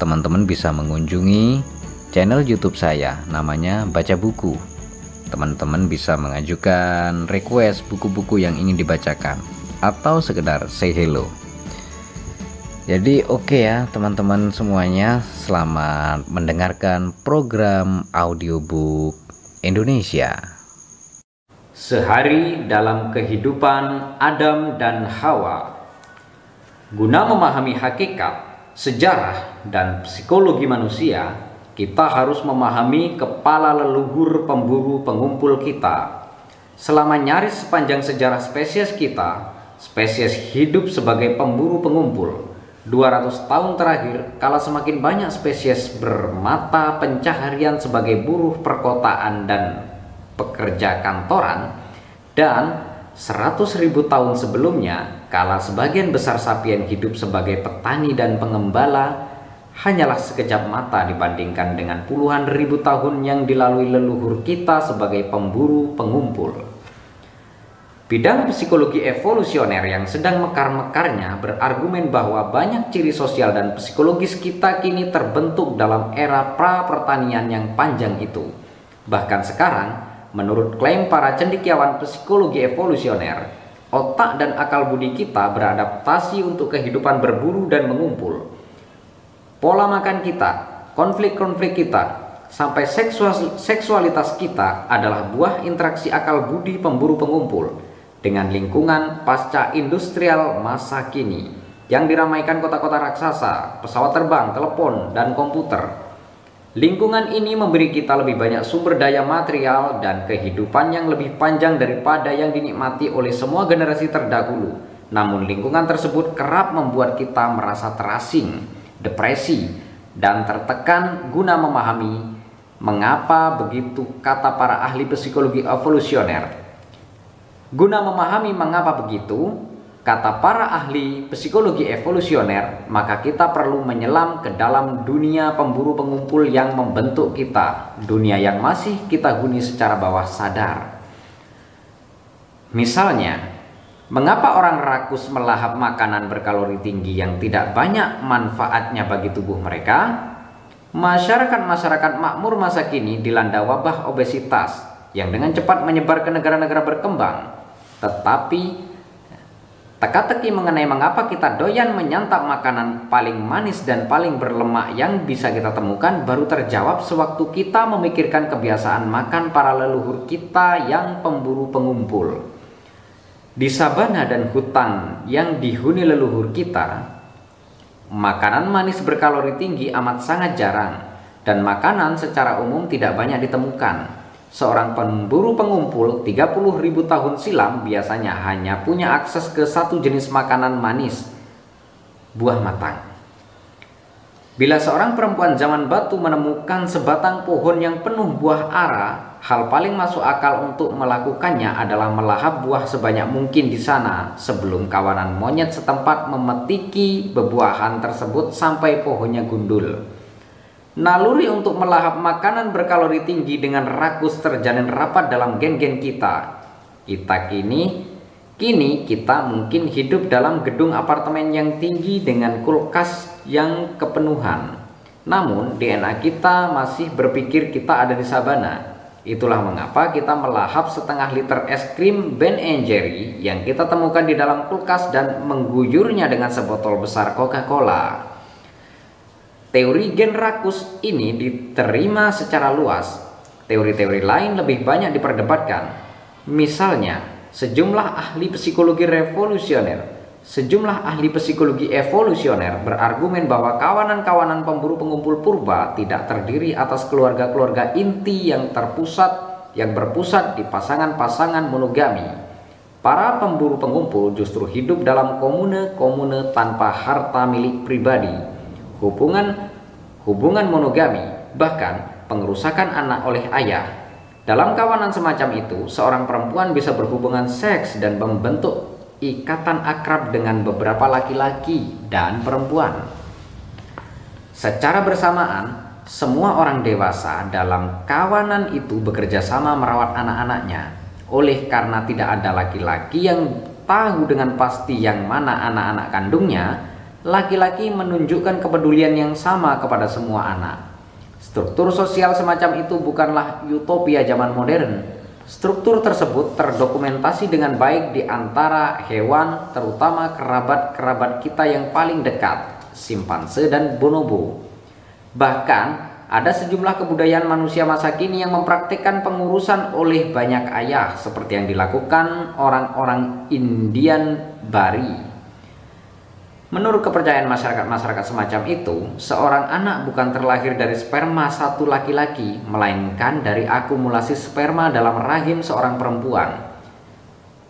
teman-teman bisa mengunjungi channel YouTube saya namanya Baca Buku. Teman-teman bisa mengajukan request buku-buku yang ingin dibacakan atau sekedar say hello. Jadi oke okay ya teman-teman semuanya, selamat mendengarkan program audiobook Indonesia. Sehari dalam kehidupan Adam dan Hawa Guna memahami hakikat, sejarah, dan psikologi manusia, kita harus memahami kepala leluhur pemburu pengumpul kita. Selama nyaris sepanjang sejarah spesies kita, spesies hidup sebagai pemburu pengumpul. 200 tahun terakhir, kala semakin banyak spesies bermata pencaharian sebagai buruh perkotaan dan pekerja kantoran, dan 100 ribu tahun sebelumnya, kala sebagian besar sapien hidup sebagai petani dan pengembala, hanyalah sekejap mata dibandingkan dengan puluhan ribu tahun yang dilalui leluhur kita sebagai pemburu pengumpul. Bidang psikologi evolusioner yang sedang mekar-mekarnya berargumen bahwa banyak ciri sosial dan psikologis kita kini terbentuk dalam era pra-pertanian yang panjang itu. Bahkan sekarang, Menurut klaim para cendikiawan psikologi evolusioner, otak dan akal budi kita beradaptasi untuk kehidupan berburu dan mengumpul. Pola makan kita, konflik-konflik kita, sampai seksual, seksualitas kita adalah buah interaksi akal budi pemburu pengumpul dengan lingkungan pasca industrial masa kini yang diramaikan kota-kota raksasa, pesawat terbang, telepon, dan komputer Lingkungan ini memberi kita lebih banyak sumber daya material dan kehidupan yang lebih panjang daripada yang dinikmati oleh semua generasi terdahulu. Namun lingkungan tersebut kerap membuat kita merasa terasing, depresi, dan tertekan guna memahami mengapa begitu kata para ahli psikologi evolusioner. Guna memahami mengapa begitu, Kata para ahli psikologi evolusioner, maka kita perlu menyelam ke dalam dunia pemburu pengumpul yang membentuk kita, dunia yang masih kita huni secara bawah sadar. Misalnya, mengapa orang rakus melahap makanan berkalori tinggi yang tidak banyak manfaatnya bagi tubuh mereka? Masyarakat-masyarakat makmur masa kini dilanda wabah obesitas yang dengan cepat menyebar ke negara-negara berkembang, tetapi Teka-teki mengenai mengapa kita doyan menyantap makanan paling manis dan paling berlemak yang bisa kita temukan baru terjawab sewaktu kita memikirkan kebiasaan makan para leluhur kita yang pemburu pengumpul. Di sabana dan hutan yang dihuni leluhur kita, makanan manis berkalori tinggi amat sangat jarang dan makanan secara umum tidak banyak ditemukan. Seorang pemburu pengumpul 30 ribu tahun silam biasanya hanya punya akses ke satu jenis makanan manis, buah matang. Bila seorang perempuan zaman batu menemukan sebatang pohon yang penuh buah ara, hal paling masuk akal untuk melakukannya adalah melahap buah sebanyak mungkin di sana sebelum kawanan monyet setempat memetiki bebuahan tersebut sampai pohonnya gundul. Naluri untuk melahap makanan berkalori tinggi dengan rakus terjalin rapat dalam gen-gen kita. Kita kini, kini kita mungkin hidup dalam gedung apartemen yang tinggi dengan kulkas yang kepenuhan. Namun DNA kita masih berpikir kita ada di sabana. Itulah mengapa kita melahap setengah liter es krim Ben Jerry yang kita temukan di dalam kulkas dan mengguyurnya dengan sebotol besar Coca-Cola. Teori gen rakus ini diterima secara luas. Teori-teori lain lebih banyak diperdebatkan. Misalnya, sejumlah ahli psikologi revolusioner Sejumlah ahli psikologi evolusioner berargumen bahwa kawanan-kawanan pemburu pengumpul purba tidak terdiri atas keluarga-keluarga inti yang terpusat yang berpusat di pasangan-pasangan monogami. Para pemburu pengumpul justru hidup dalam komune-komune tanpa harta milik pribadi Hubungan hubungan monogami, bahkan pengerusakan anak oleh ayah. Dalam kawanan semacam itu, seorang perempuan bisa berhubungan seks dan membentuk ikatan akrab dengan beberapa laki-laki dan perempuan. Secara bersamaan, semua orang dewasa dalam kawanan itu bekerja sama merawat anak-anaknya. Oleh karena tidak ada laki-laki yang tahu dengan pasti yang mana anak-anak kandungnya, laki-laki menunjukkan kepedulian yang sama kepada semua anak. Struktur sosial semacam itu bukanlah utopia zaman modern. Struktur tersebut terdokumentasi dengan baik di antara hewan, terutama kerabat-kerabat kita yang paling dekat, simpanse dan bonobo. Bahkan ada sejumlah kebudayaan manusia masa kini yang mempraktikkan pengurusan oleh banyak ayah seperti yang dilakukan orang-orang Indian Bari. Menurut kepercayaan masyarakat-masyarakat semacam itu, seorang anak bukan terlahir dari sperma satu laki-laki, melainkan dari akumulasi sperma dalam rahim seorang perempuan.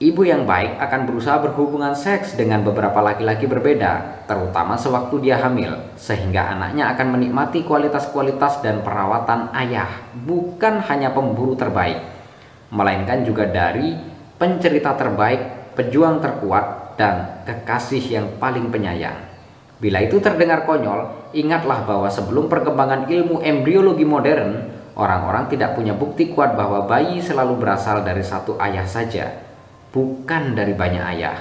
Ibu yang baik akan berusaha berhubungan seks dengan beberapa laki-laki berbeda, terutama sewaktu dia hamil, sehingga anaknya akan menikmati kualitas-kualitas dan perawatan ayah, bukan hanya pemburu terbaik, melainkan juga dari pencerita terbaik, pejuang terkuat, dan kekasih yang paling penyayang. Bila itu terdengar konyol, ingatlah bahwa sebelum perkembangan ilmu embriologi modern, orang-orang tidak punya bukti kuat bahwa bayi selalu berasal dari satu ayah saja bukan dari banyak ayah.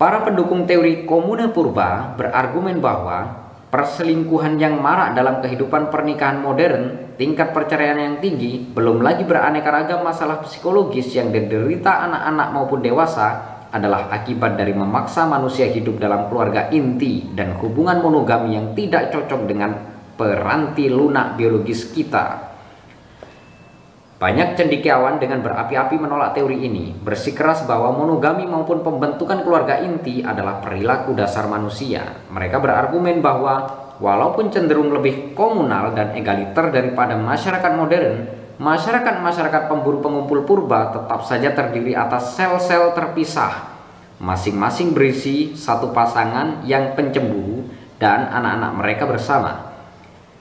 Para pendukung teori komune purba berargumen bahwa perselingkuhan yang marak dalam kehidupan pernikahan modern, tingkat perceraian yang tinggi, belum lagi beraneka ragam masalah psikologis yang diderita anak-anak maupun dewasa adalah akibat dari memaksa manusia hidup dalam keluarga inti dan hubungan monogami yang tidak cocok dengan peranti lunak biologis kita. Banyak cendikiawan dengan berapi-api menolak teori ini, bersikeras bahwa monogami maupun pembentukan keluarga inti adalah perilaku dasar manusia. Mereka berargumen bahwa walaupun cenderung lebih komunal dan egaliter daripada masyarakat modern, masyarakat-masyarakat pemburu pengumpul purba tetap saja terdiri atas sel-sel terpisah, masing-masing berisi satu pasangan yang pencemburu dan anak-anak mereka bersama.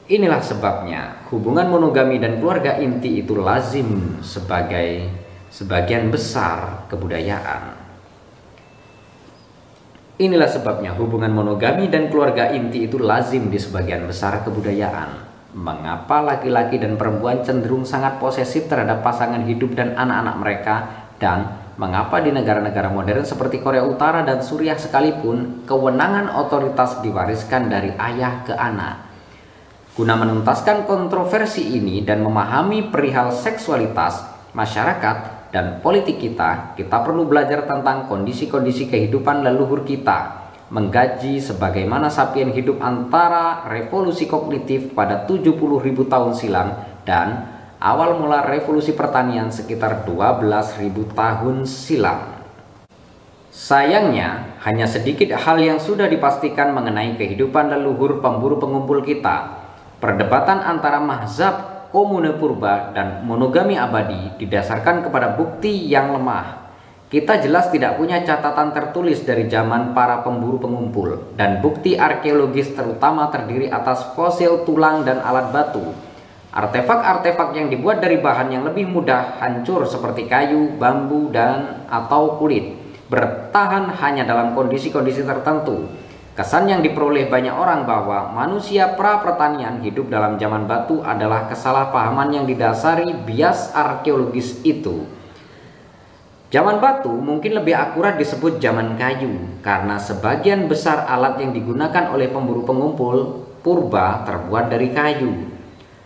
Inilah sebabnya hubungan monogami dan keluarga inti itu lazim sebagai sebagian besar kebudayaan. Inilah sebabnya hubungan monogami dan keluarga inti itu lazim di sebagian besar kebudayaan. Mengapa laki-laki dan perempuan cenderung sangat posesif terhadap pasangan hidup dan anak-anak mereka? Dan mengapa di negara-negara modern seperti Korea Utara dan Suriah sekalipun kewenangan otoritas diwariskan dari ayah ke anak? Guna menuntaskan kontroversi ini dan memahami perihal seksualitas, masyarakat, dan politik kita, kita perlu belajar tentang kondisi-kondisi kehidupan leluhur kita, menggaji sebagaimana sapien hidup antara revolusi kognitif pada 70.000 tahun silam dan awal mula revolusi pertanian sekitar 12.000 tahun silam. Sayangnya, hanya sedikit hal yang sudah dipastikan mengenai kehidupan leluhur pemburu pengumpul kita, Perdebatan antara mazhab komune purba dan monogami abadi didasarkan kepada bukti yang lemah. Kita jelas tidak punya catatan tertulis dari zaman para pemburu pengumpul dan bukti arkeologis terutama terdiri atas fosil tulang dan alat batu. Artefak-artefak yang dibuat dari bahan yang lebih mudah hancur seperti kayu, bambu, dan atau kulit bertahan hanya dalam kondisi-kondisi tertentu Kesan yang diperoleh banyak orang bahwa manusia pra-pertanian hidup dalam zaman batu adalah kesalahpahaman yang didasari bias arkeologis itu. Zaman batu mungkin lebih akurat disebut zaman kayu karena sebagian besar alat yang digunakan oleh pemburu pengumpul purba terbuat dari kayu.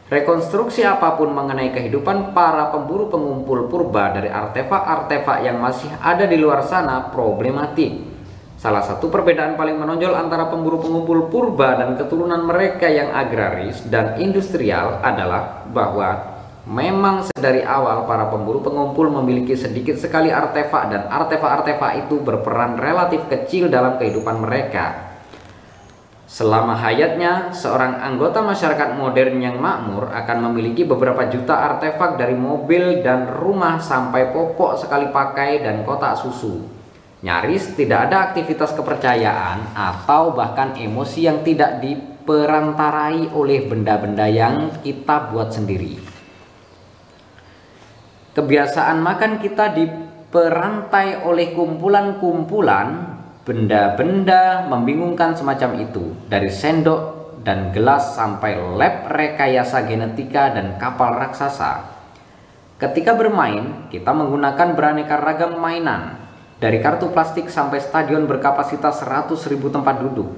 Rekonstruksi apa pun mengenai kehidupan para pemburu pengumpul purba dari artefak-artefak yang masih ada di luar sana problematik. Salah satu perbedaan paling menonjol antara pemburu pengumpul purba dan keturunan mereka yang agraris dan industrial adalah bahwa memang dari awal para pemburu pengumpul memiliki sedikit sekali artefak dan artefak-artefak itu berperan relatif kecil dalam kehidupan mereka. Selama hayatnya, seorang anggota masyarakat modern yang makmur akan memiliki beberapa juta artefak dari mobil dan rumah sampai popok sekali pakai dan kotak susu. Nyaris tidak ada aktivitas kepercayaan atau bahkan emosi yang tidak di diperantarai oleh benda-benda yang kita buat sendiri. Kebiasaan makan kita diperantai oleh kumpulan-kumpulan benda-benda membingungkan semacam itu, dari sendok dan gelas sampai lab rekayasa genetika dan kapal raksasa. Ketika bermain, kita menggunakan beraneka ragam mainan, dari kartu plastik sampai stadion berkapasitas 100.000 tempat duduk.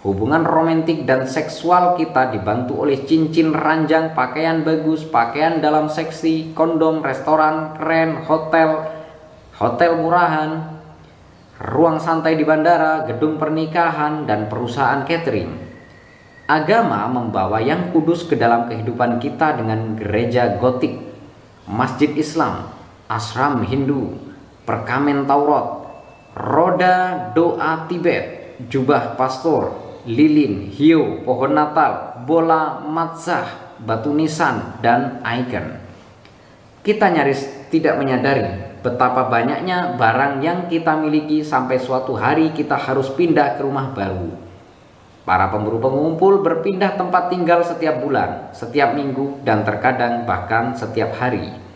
Hubungan romantik dan seksual kita dibantu oleh cincin ranjang, pakaian bagus, pakaian dalam seksi, kondom, restoran keren, hotel, hotel murahan, ruang santai di bandara, gedung pernikahan, dan perusahaan catering. Agama membawa yang kudus ke dalam kehidupan kita dengan gereja gotik masjid Islam, asram Hindu, perkamen Taurat, roda doa Tibet, jubah pastor, lilin, hiu, pohon Natal, bola matzah, batu nisan, dan ikon. Kita nyaris tidak menyadari betapa banyaknya barang yang kita miliki sampai suatu hari kita harus pindah ke rumah baru. Para pemburu pengumpul berpindah tempat tinggal setiap bulan, setiap minggu, dan terkadang bahkan setiap hari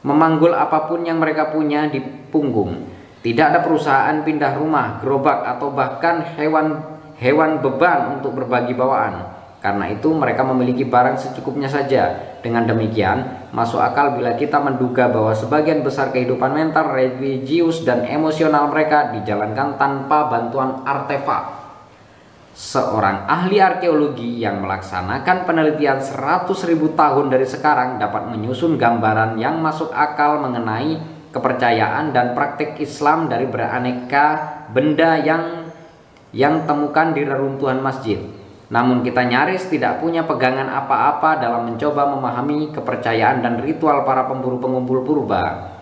memanggul apa pun yang mereka punya di punggung. Tidak ada perusahaan pindah rumah, gerobak atau bahkan hewan hewan beban untuk berbagi bawaan. Karena itu mereka memiliki barang secukupnya saja. Dengan demikian, masuk akal bila kita menduga bahwa sebagian besar kehidupan mental, religius, dan emosional mereka dijalankan tanpa bantuan artefak Seorang ahli arkeologi yang melaksanakan penelitian 100.000 tahun dari sekarang dapat menyusun gambaran yang masuk akal mengenai kepercayaan dan praktik Islam dari beraneka benda yang yang temukan di reruntuhan masjid. Namun kita nyaris tidak punya pegangan apa-apa dalam mencoba memahami kepercayaan dan ritual para pemburu pengumpul purba.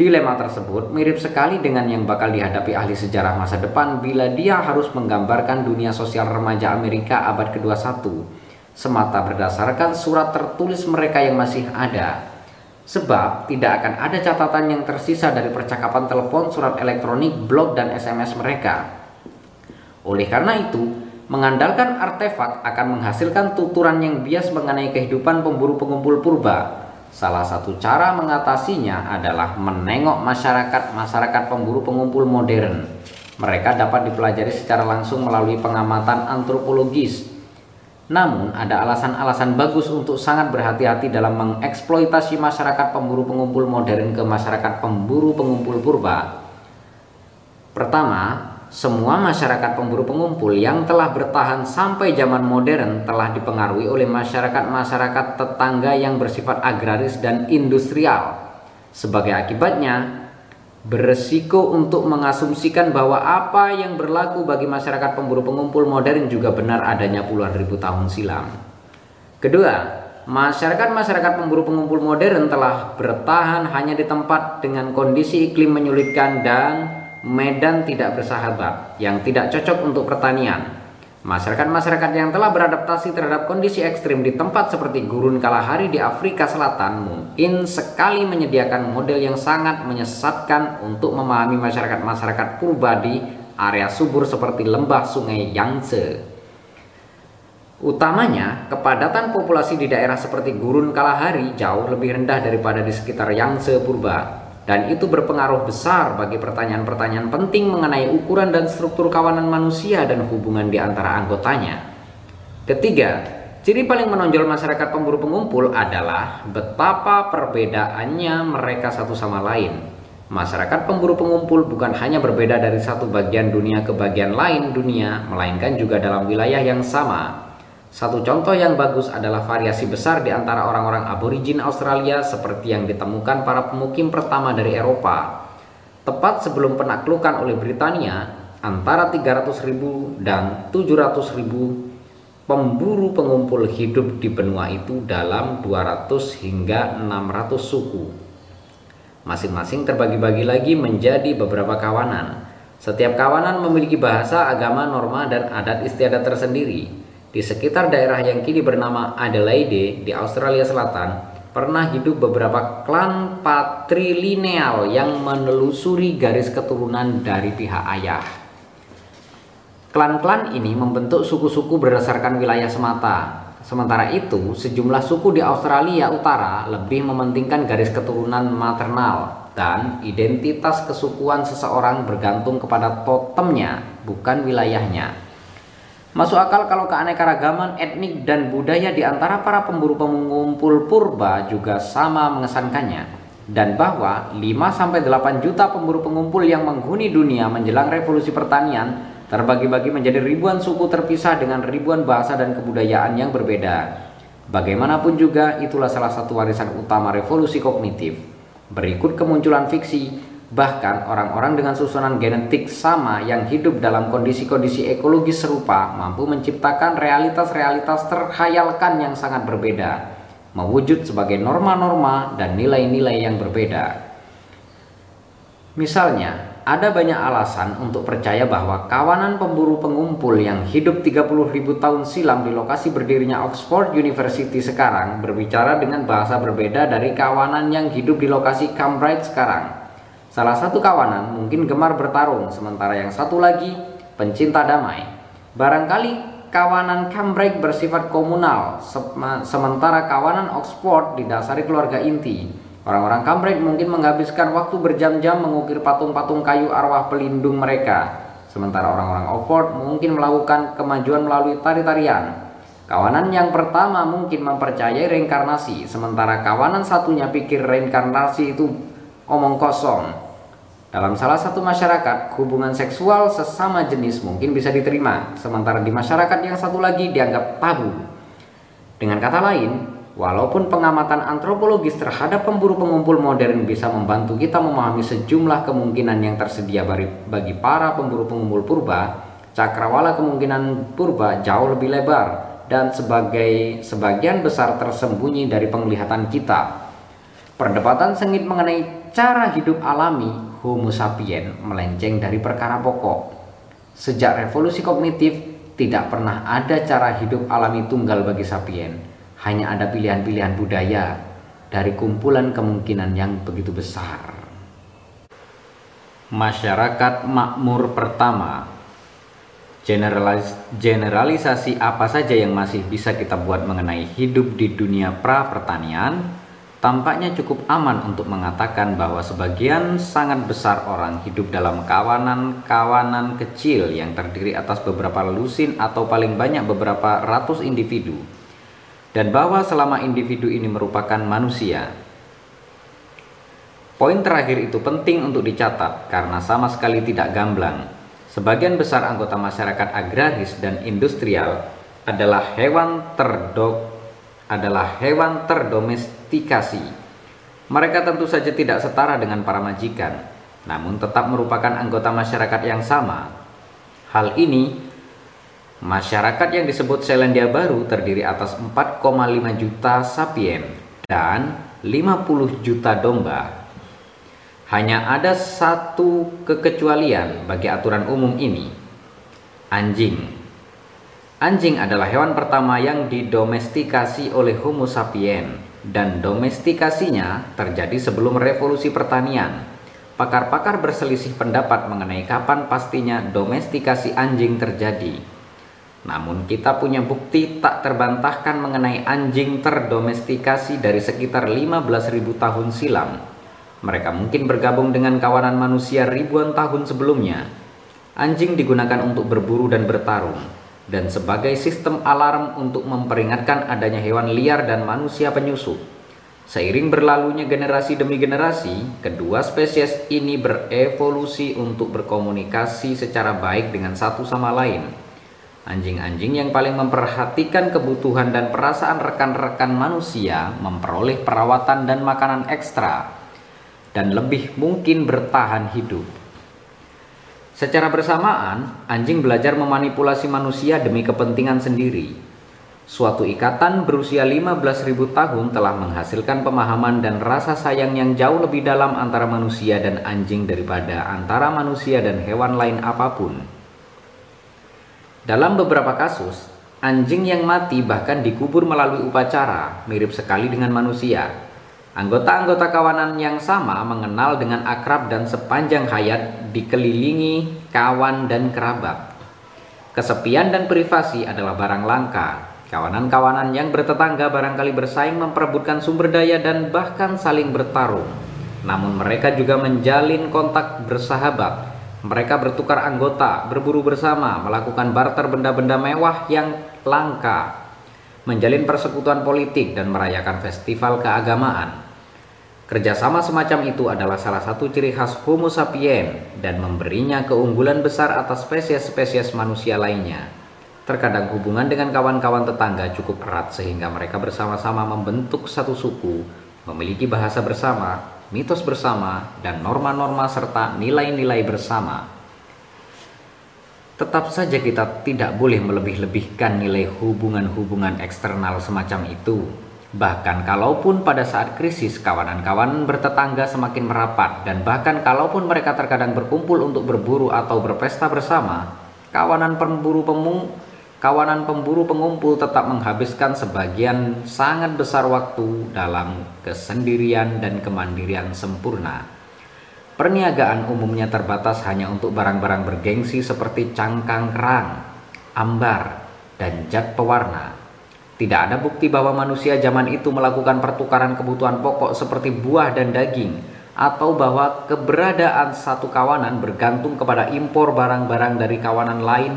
Dilema tersebut mirip sekali dengan yang bakal dihadapi ahli sejarah masa depan bila dia harus menggambarkan dunia sosial remaja Amerika abad ke-21 semata berdasarkan surat tertulis mereka yang masih ada. Sebab tidak akan ada catatan yang tersisa dari percakapan telepon, surat elektronik, blog, dan SMS mereka. Oleh karena itu, mengandalkan artefak akan menghasilkan tuturan yang bias mengenai kehidupan pemburu pengumpul purba Salah satu cara mengatasinya adalah menengok masyarakat-masyarakat pemburu pengumpul modern. Mereka dapat dipelajari secara langsung melalui pengamatan antropologis. Namun, ada alasan-alasan bagus untuk sangat berhati-hati dalam mengeksploitasi masyarakat pemburu pengumpul modern ke masyarakat pemburu pengumpul purba. Pertama, semua masyarakat pemburu pengumpul yang telah bertahan sampai zaman modern telah dipengaruhi oleh masyarakat-masyarakat tetangga yang bersifat agraris dan industrial. Sebagai akibatnya, beresiko untuk mengasumsikan bahwa apa yang berlaku bagi masyarakat pemburu pengumpul modern juga benar adanya puluhan ribu tahun silam. Kedua, masyarakat-masyarakat pemburu pengumpul modern telah bertahan hanya di tempat dengan kondisi iklim menyulitkan dan medan tidak bersahabat yang tidak cocok untuk pertanian. Masyarakat-masyarakat yang telah beradaptasi terhadap kondisi ekstrim di tempat seperti gurun kalahari di Afrika Selatan mungkin sekali menyediakan model yang sangat menyesatkan untuk memahami masyarakat-masyarakat purba di area subur seperti lembah sungai Yangtze. Utamanya, kepadatan populasi di daerah seperti gurun Kalahari jauh lebih rendah daripada di sekitar Yangtze purba dan itu berpengaruh besar bagi pertanyaan-pertanyaan penting mengenai ukuran dan struktur kawanan manusia dan hubungan di antara anggotanya. Ketiga, ciri paling menonjol masyarakat pemburu pengumpul adalah betapa perbedaannya mereka satu sama lain. Masyarakat pemburu pengumpul bukan hanya berbeda dari satu bagian dunia ke bagian lain dunia, melainkan juga dalam wilayah yang sama, satu contoh yang bagus adalah variasi besar di antara orang-orang aborigin Australia seperti yang ditemukan para pemukim pertama dari Eropa. Tepat sebelum penaklukan oleh Britania, antara 300.000 dan 700.000 pemburu pengumpul hidup di benua itu dalam 200 hingga 600 suku. Masing-masing terbagi-bagi lagi menjadi beberapa kawanan. Setiap kawanan memiliki bahasa, agama, norma, dan adat istiadat tersendiri. Di sekitar daerah yang kini bernama Adelaide di Australia Selatan, pernah hidup beberapa klan patrilineal yang menelusuri garis keturunan dari pihak ayah. Klan-klan ini membentuk suku-suku berdasarkan wilayah semata. Sementara itu, sejumlah suku di Australia Utara lebih mementingkan garis keturunan maternal dan identitas kesukuan seseorang bergantung kepada totemnya, bukan wilayahnya. Masuk akal kalau keanekaragaman etnik dan budaya di antara para pemburu pengumpul purba juga sama mengesankannya dan bahwa 5-8 juta pemburu pengumpul yang menghuni dunia menjelang revolusi pertanian terbagi-bagi menjadi ribuan suku terpisah dengan ribuan bahasa dan kebudayaan yang berbeda. Bagaimanapun juga, itulah salah satu warisan utama revolusi kognitif. Berikut kemunculan fiksi, bahkan orang-orang dengan susunan genetik sama yang hidup dalam kondisi-kondisi ekologis serupa mampu menciptakan realitas-realitas terhayalkan yang sangat berbeda, mewujud sebagai norma-norma dan nilai-nilai yang berbeda. Misalnya, ada banyak alasan untuk percaya bahwa kawanan pemburu pengumpul yang hidup 30.000 tahun silam di lokasi berdirinya Oxford University sekarang berbicara dengan bahasa berbeda dari kawanan yang hidup di lokasi Cambridge sekarang. Salah satu kawanan mungkin gemar bertarung, sementara yang satu lagi pencinta damai. Barangkali kawanan Cambridge bersifat komunal, sementara kawanan Oxford didasari keluarga inti. Orang-orang Cambridge mungkin menghabiskan waktu berjam-jam mengukir patung-patung kayu arwah pelindung mereka. Sementara orang-orang Oxford mungkin melakukan kemajuan melalui tari-tarian. Kawanan yang pertama mungkin mempercayai reinkarnasi, sementara kawanan satunya pikir reinkarnasi itu omong kosong. Dalam salah satu masyarakat, hubungan seksual sesama jenis mungkin bisa diterima, sementara di masyarakat yang satu lagi dianggap tabu. Dengan kata lain, Walaupun pengamatan antropologis terhadap pemburu pengumpul modern bisa membantu kita memahami sejumlah kemungkinan yang tersedia bagi para pemburu pengumpul purba, cakrawala kemungkinan purba jauh lebih lebar dan sebagai sebagian besar tersembunyi dari penglihatan kita. Perdebatan sengit mengenai cara hidup alami Homo sapien melenceng dari perkara pokok. Sejak revolusi kognitif, tidak pernah ada cara hidup alami tunggal bagi sapien hanya ada pilihan-pilihan budaya dari kumpulan kemungkinan yang begitu besar. Masyarakat makmur pertama Generalis generalisasi apa saja yang masih bisa kita buat mengenai hidup di dunia pra-pertanian tampaknya cukup aman untuk mengatakan bahwa sebagian sangat besar orang hidup dalam kawanan-kawanan kecil yang terdiri atas beberapa lusin atau paling banyak beberapa ratus individu dan bahwa selama individu ini merupakan manusia. Poin terakhir itu penting untuk dicatat karena sama sekali tidak gamblang. Sebagian besar anggota masyarakat agraris dan industrial adalah hewan terdok adalah hewan terdomestikasi. Mereka tentu saja tidak setara dengan para majikan, namun tetap merupakan anggota masyarakat yang sama. Hal ini Masyarakat yang disebut Selandia Baru terdiri atas 4,5 juta sapien dan 50 juta domba. Hanya ada satu kekecualian bagi aturan umum ini. Anjing. Anjing adalah hewan pertama yang didomestikasi oleh Homo sapien dan domestikasinya terjadi sebelum revolusi pertanian. Pakar-pakar berselisih pendapat mengenai kapan pastinya domestikasi anjing terjadi. Namun kita punya bukti tak terbantahkan mengenai anjing terdomestikasi dari sekitar 15.000 tahun silam. Mereka mungkin bergabung dengan kawanan manusia ribuan tahun sebelumnya. Anjing digunakan untuk berburu dan bertarung, dan sebagai sistem alarm untuk memperingatkan adanya hewan liar dan manusia penyusup. Seiring berlalunya generasi demi generasi, kedua spesies ini berevolusi untuk berkomunikasi secara baik dengan satu sama lain Anjing-anjing yang paling memperhatikan kebutuhan dan perasaan rekan-rekan manusia memperoleh perawatan dan makanan ekstra dan lebih mungkin bertahan hidup. Secara bersamaan, anjing belajar memanipulasi manusia demi kepentingan sendiri. Suatu ikatan berusia 15.000 tahun telah menghasilkan pemahaman dan rasa sayang yang jauh lebih dalam antara manusia dan anjing daripada antara manusia dan hewan lain apa pun. Dalam beberapa kasus, anjing yang mati bahkan dikubur melalui upacara, mirip sekali dengan manusia. Anggota-anggota kawanan yang sama mengenal dengan akrab dan sepanjang hayat dikelilingi kawan dan kerabat. Kesepian dan privasi adalah barang langka. Kawanan-kawanan yang bertetangga barangkali bersaing memperebutkan sumber daya dan bahkan saling bertarung. Namun mereka juga menjalin kontak bersahabat. Mereka bertukar anggota, berburu bersama, melakukan barter benda-benda mewah yang langka, menjalin persekutuan politik dan merayakan festival keagamaan. Kerjasama semacam itu adalah salah satu ciri khas Homo sapien dan memberinya keunggulan besar atas spesies-spesies manusia lainnya. Terkadang hubungan dengan kawan-kawan tetangga cukup erat sehingga mereka bersama-sama membentuk satu suku, memiliki bahasa bersama, mitos bersama, dan norma-norma serta nilai-nilai bersama. Tetap saja kita tidak boleh melebih-lebihkan nilai hubungan-hubungan eksternal semacam itu Bahkan kalaupun pada saat krisis kawanan-kawanan bertetangga semakin merapat dan bahkan kalaupun mereka terkadang berkumpul untuk berburu atau berpesta bersama, kawanan pemburu pemung kawanan pemburu pengumpul tetap menghabiskan sebagian sangat besar waktu dalam kesendirian dan kemandirian sempurna. Perniagaan umumnya terbatas hanya untuk barang-barang bergengsi seperti cangkang kerang, ambar, dan zat pewarna. Tidak ada bukti bahwa manusia zaman itu melakukan pertukaran kebutuhan pokok seperti buah dan daging, atau bahwa keberadaan satu kawanan bergantung kepada impor barang-barang dari kawanan lain.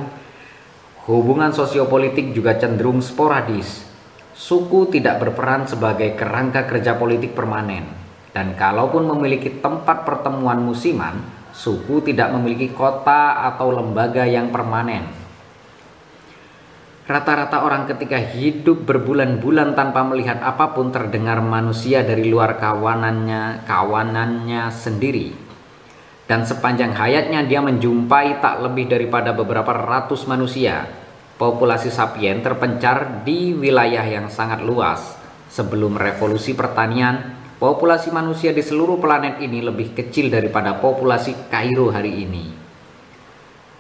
Hubungan sosiopolitik juga cenderung sporadis. Suku tidak berperan sebagai kerangka kerja politik permanen, dan kalaupun memiliki tempat pertemuan musiman, suku tidak memiliki kota atau lembaga yang permanen. Rata-rata orang ketika hidup berbulan-bulan tanpa melihat apa pun terdengar manusia dari luar kawanannya, kawanannya sendiri. Dan sepanjang hayatnya dia menjumpai tak lebih daripada beberapa ratus manusia. Populasi sapien terpencar di wilayah yang sangat luas. Sebelum revolusi pertanian, populasi manusia di seluruh planet ini lebih kecil daripada populasi Kairo hari ini.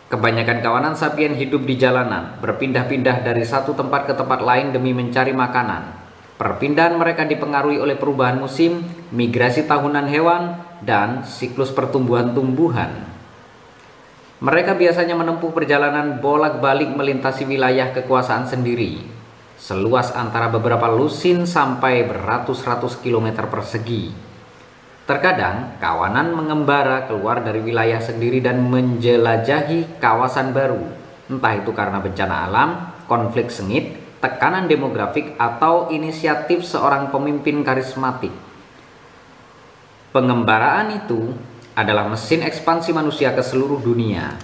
Kebanyakan kawanan sapien hidup di jalanan, berpindah-pindah dari satu tempat ke tempat lain demi mencari makanan. Perpindahan mereka dipengaruhi oleh perubahan musim, migrasi tahunan hewan, dan siklus pertumbuhan tumbuhan. Mereka biasanya menempuh perjalanan bolak-balik melintasi wilayah kekuasaan sendiri, seluas antara beberapa lusin sampai beratus-ratus kilometer persegi. Terkadang kawanan mengembara keluar dari wilayah sendiri dan menjelajahi kawasan baru, entah itu karena bencana alam, konflik sengit, tekanan demografik, atau inisiatif seorang pemimpin karismatik. Pengembaraan itu adalah mesin ekspansi manusia ke seluruh dunia.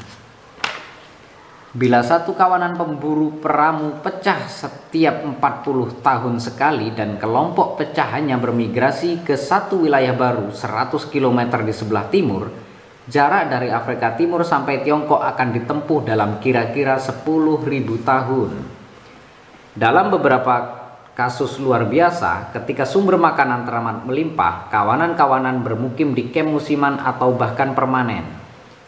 Bila satu kawanan pemburu peramu pecah setiap 40 tahun sekali dan kelompok pecahannya bermigrasi ke satu wilayah baru 100 km di sebelah timur, jarak dari Afrika Timur sampai Tiongkok akan ditempuh dalam kira-kira 10.000 tahun. Dalam beberapa kasus luar biasa, ketika sumber makanan teramat melimpah, kawanan-kawanan bermukim di kem musiman atau bahkan permanen.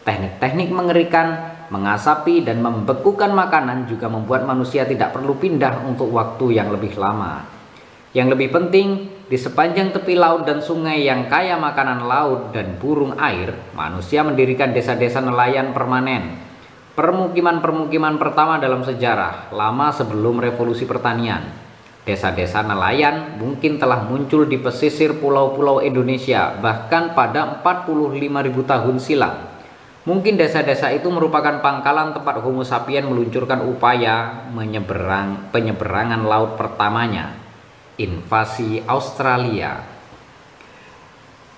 Teknik-teknik mengerikan mengasapi dan membekukan makanan juga membuat manusia tidak perlu pindah untuk waktu yang lebih lama. Yang lebih penting, di sepanjang tepi laut dan sungai yang kaya makanan laut dan burung air, manusia mendirikan desa-desa nelayan permanen. Permukiman-permukiman pertama dalam sejarah, lama sebelum revolusi pertanian. Desa-desa nelayan mungkin telah muncul di pesisir pulau-pulau Indonesia bahkan pada 45.000 tahun silam. Mungkin desa-desa itu merupakan pangkalan tempat Homo sapien meluncurkan upaya menyeberang penyeberangan laut pertamanya, invasi Australia.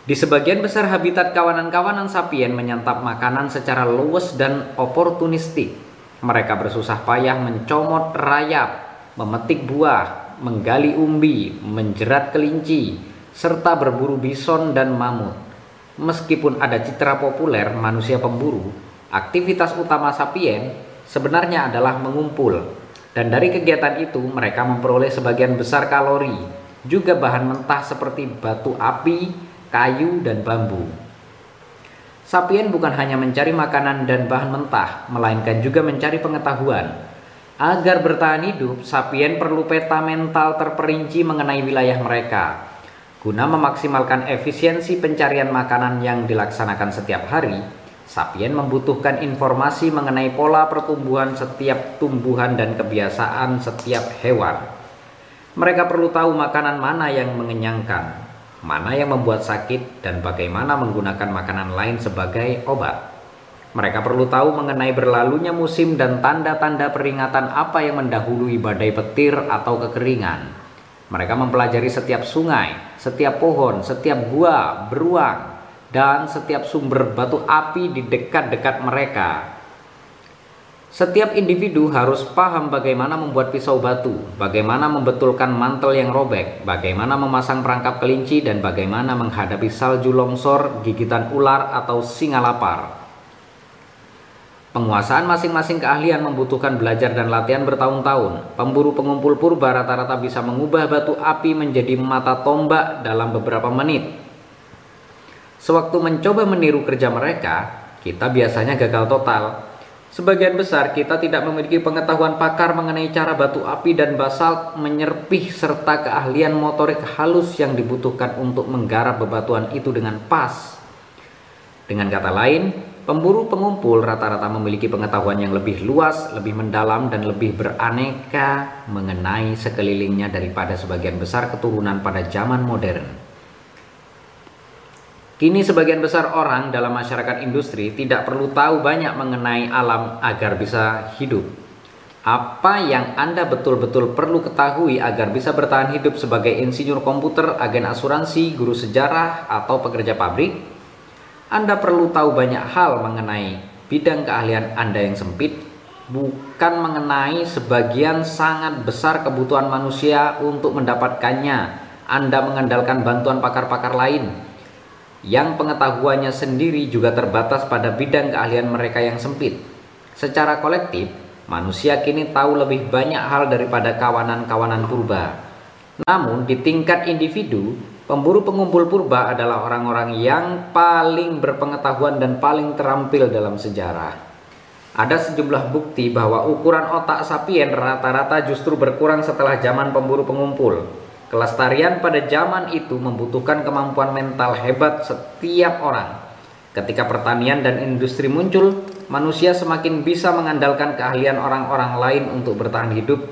Di sebagian besar habitat kawanan-kawanan sapien menyantap makanan secara luwes dan oportunistik. Mereka bersusah payah mencomot rayap, memetik buah, menggali umbi, menjerat kelinci, serta berburu bison dan mamut. Meskipun ada citra populer manusia pemburu, aktivitas utama sapien sebenarnya adalah mengumpul. Dan dari kegiatan itu mereka memperoleh sebagian besar kalori, juga bahan mentah seperti batu api, kayu, dan bambu. Sapien bukan hanya mencari makanan dan bahan mentah, melainkan juga mencari pengetahuan. Agar bertahan hidup, sapien perlu peta mental terperinci mengenai wilayah mereka, Guna memaksimalkan efisiensi pencarian makanan yang dilaksanakan setiap hari, Sapien membutuhkan informasi mengenai pola pertumbuhan setiap tumbuhan dan kebiasaan setiap hewan. Mereka perlu tahu makanan mana yang mengenyangkan, mana yang membuat sakit, dan bagaimana menggunakan makanan lain sebagai obat. Mereka perlu tahu mengenai berlalunya musim dan tanda-tanda peringatan apa yang mendahului badai petir atau kekeringan. Mereka mempelajari setiap sungai, setiap pohon, setiap gua, beruang, dan setiap sumber batu api di dekat-dekat mereka. Setiap individu harus paham bagaimana membuat pisau batu, bagaimana membetulkan mantel yang robek, bagaimana memasang perangkap kelinci, dan bagaimana menghadapi salju longsor, gigitan ular, atau singa lapar. Penguasaan masing-masing keahlian membutuhkan belajar dan latihan bertahun-tahun. Pemburu pengumpul purba rata-rata bisa mengubah batu api menjadi mata tombak dalam beberapa menit. Sewaktu mencoba meniru kerja mereka, kita biasanya gagal total. Sebagian besar kita tidak memiliki pengetahuan pakar mengenai cara batu api dan basalt menyerpih serta keahlian motorik halus yang dibutuhkan untuk menggarap bebatuan itu dengan pas. Dengan kata lain, pemburu pengumpul rata-rata memiliki pengetahuan yang lebih luas, lebih mendalam, dan lebih beraneka mengenai sekelilingnya daripada sebagian besar keturunan pada zaman modern. Kini sebagian besar orang dalam masyarakat industri tidak perlu tahu banyak mengenai alam agar bisa hidup. Apa yang Anda betul-betul perlu ketahui agar bisa bertahan hidup sebagai insinyur komputer, agen asuransi, guru sejarah, atau pekerja pabrik? Anda perlu tahu banyak hal mengenai bidang keahlian Anda yang sempit, bukan mengenai sebagian sangat besar kebutuhan manusia untuk mendapatkannya. Anda mengandalkan bantuan pakar-pakar lain yang pengetahuannya sendiri juga terbatas pada bidang keahlian mereka yang sempit. Secara kolektif, manusia kini tahu lebih banyak hal daripada kawanan-kawanan purba. Namun, di tingkat individu, pemburu pengumpul purba adalah orang-orang yang paling berpengetahuan dan paling terampil dalam sejarah. Ada sejumlah bukti bahwa ukuran otak sapien rata-rata justru berkurang setelah zaman pemburu pengumpul. Kelestarian pada zaman itu membutuhkan kemampuan mental hebat setiap orang. Ketika pertanian dan industri muncul, manusia semakin bisa mengandalkan keahlian orang-orang lain untuk bertahan hidup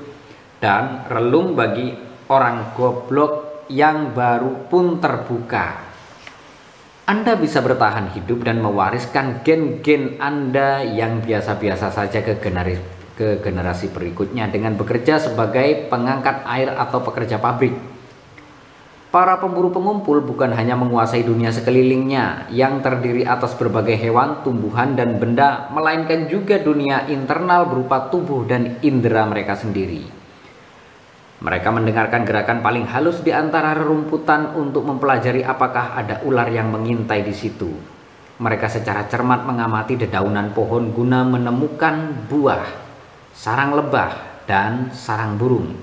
dan relung bagi orang goblok yang baru pun terbuka. Anda bisa bertahan hidup dan mewariskan gen-gen Anda yang biasa-biasa saja ke generasi, ke generasi berikutnya dengan bekerja sebagai pengangkat air atau pekerja pabrik. Para pemburu pengumpul bukan hanya menguasai dunia sekelilingnya yang terdiri atas berbagai hewan, tumbuhan, dan benda, melainkan juga dunia internal berupa tubuh dan indera mereka sendiri. Mereka mendengarkan gerakan paling halus di antara rerumputan untuk mempelajari apakah ada ular yang mengintai di situ. Mereka secara cermat mengamati dedaunan pohon guna menemukan buah, sarang lebah, dan sarang burung.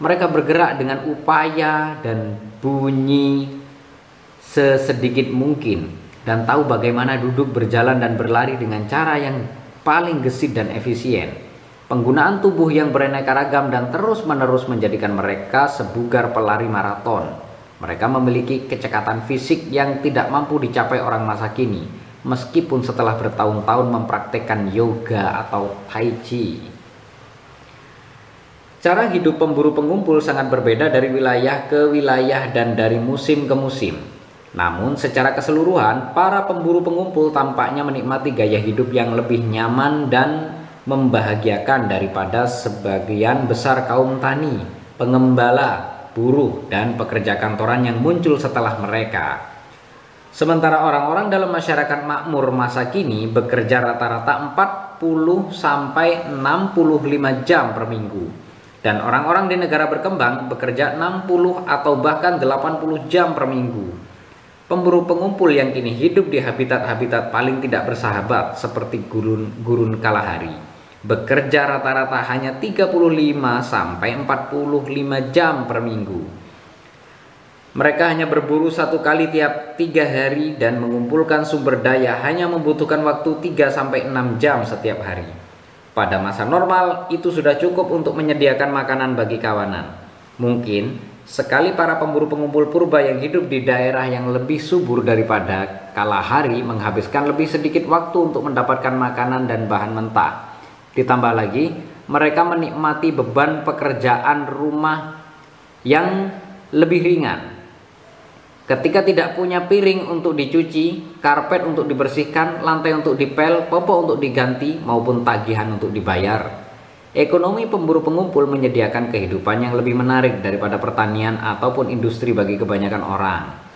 Mereka bergerak dengan upaya dan bunyi sesedikit mungkin dan tahu bagaimana duduk berjalan dan berlari dengan cara yang paling gesit dan efisien. Penggunaan tubuh yang beraneka ragam dan terus-menerus menjadikan mereka sebugar pelari maraton. Mereka memiliki kecekatan fisik yang tidak mampu dicapai orang masa kini, meskipun setelah bertahun-tahun mempraktekkan yoga atau tai chi. Cara hidup pemburu pengumpul sangat berbeda dari wilayah ke wilayah dan dari musim ke musim. Namun secara keseluruhan, para pemburu pengumpul tampaknya menikmati gaya hidup yang lebih nyaman dan membahagiakan daripada sebagian besar kaum tani, pengembala, buruh, dan pekerja kantoran yang muncul setelah mereka. Sementara orang-orang dalam masyarakat makmur masa kini bekerja rata-rata 40 sampai 65 jam per minggu dan orang-orang di negara berkembang bekerja 60 atau bahkan 80 jam per minggu. Pemburu pengumpul yang kini hidup di habitat-habitat paling tidak bersahabat seperti gurun-gurun Kalahari bekerja rata-rata hanya 35 sampai 45 jam per minggu. Mereka hanya berburu satu kali tiap tiga hari dan mengumpulkan sumber daya hanya membutuhkan waktu 3 sampai 6 jam setiap hari. Pada masa normal, itu sudah cukup untuk menyediakan makanan bagi kawanan. Mungkin sekali para pemburu pengumpul purba yang hidup di daerah yang lebih subur daripada kala hari menghabiskan lebih sedikit waktu untuk mendapatkan makanan dan bahan mentah. Ditambah lagi, mereka menikmati beban pekerjaan rumah yang lebih ringan Ketika tidak punya piring untuk dicuci, karpet untuk dibersihkan, lantai untuk dipel, popok untuk diganti, maupun tagihan untuk dibayar. Ekonomi pemburu pengumpul menyediakan kehidupan yang lebih menarik daripada pertanian ataupun industri bagi kebanyakan orang.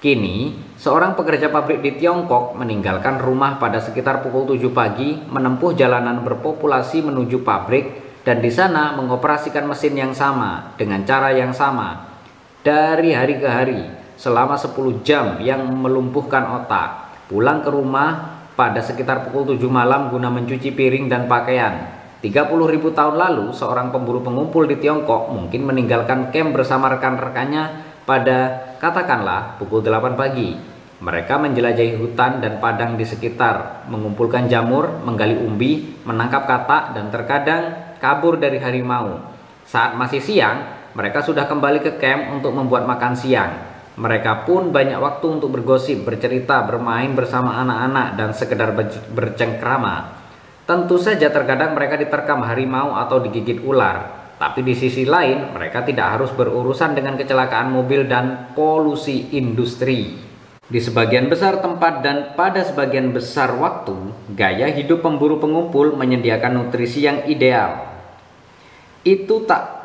Kini, seorang pekerja pabrik di Tiongkok meninggalkan rumah pada sekitar pukul 7 pagi, menempuh jalanan berpopulasi menuju pabrik, dan di sana mengoperasikan mesin yang sama dengan cara yang sama dari hari ke hari selama 10 jam yang melumpuhkan otak. Pulang ke rumah pada sekitar pukul 7 malam guna mencuci piring dan pakaian. 30 ribu tahun lalu, seorang pemburu pengumpul di Tiongkok mungkin meninggalkan camp bersama rekan-rekannya pada katakanlah pukul 8 pagi. Mereka menjelajahi hutan dan padang di sekitar, mengumpulkan jamur, menggali umbi, menangkap katak, dan terkadang kabur dari harimau. Saat masih siang, mereka sudah kembali ke camp untuk membuat makan siang. Mereka pun banyak waktu untuk bergosip, bercerita, bermain bersama anak-anak, dan sekedar bercengkrama. Tentu saja terkadang mereka diterkam harimau atau digigit ular, tapi di sisi lain mereka tidak harus berurusan dengan kecelakaan mobil dan polusi industri. Di sebagian besar tempat dan pada sebagian besar waktu, gaya hidup pemburu pengumpul menyediakan nutrisi yang ideal. Itu tak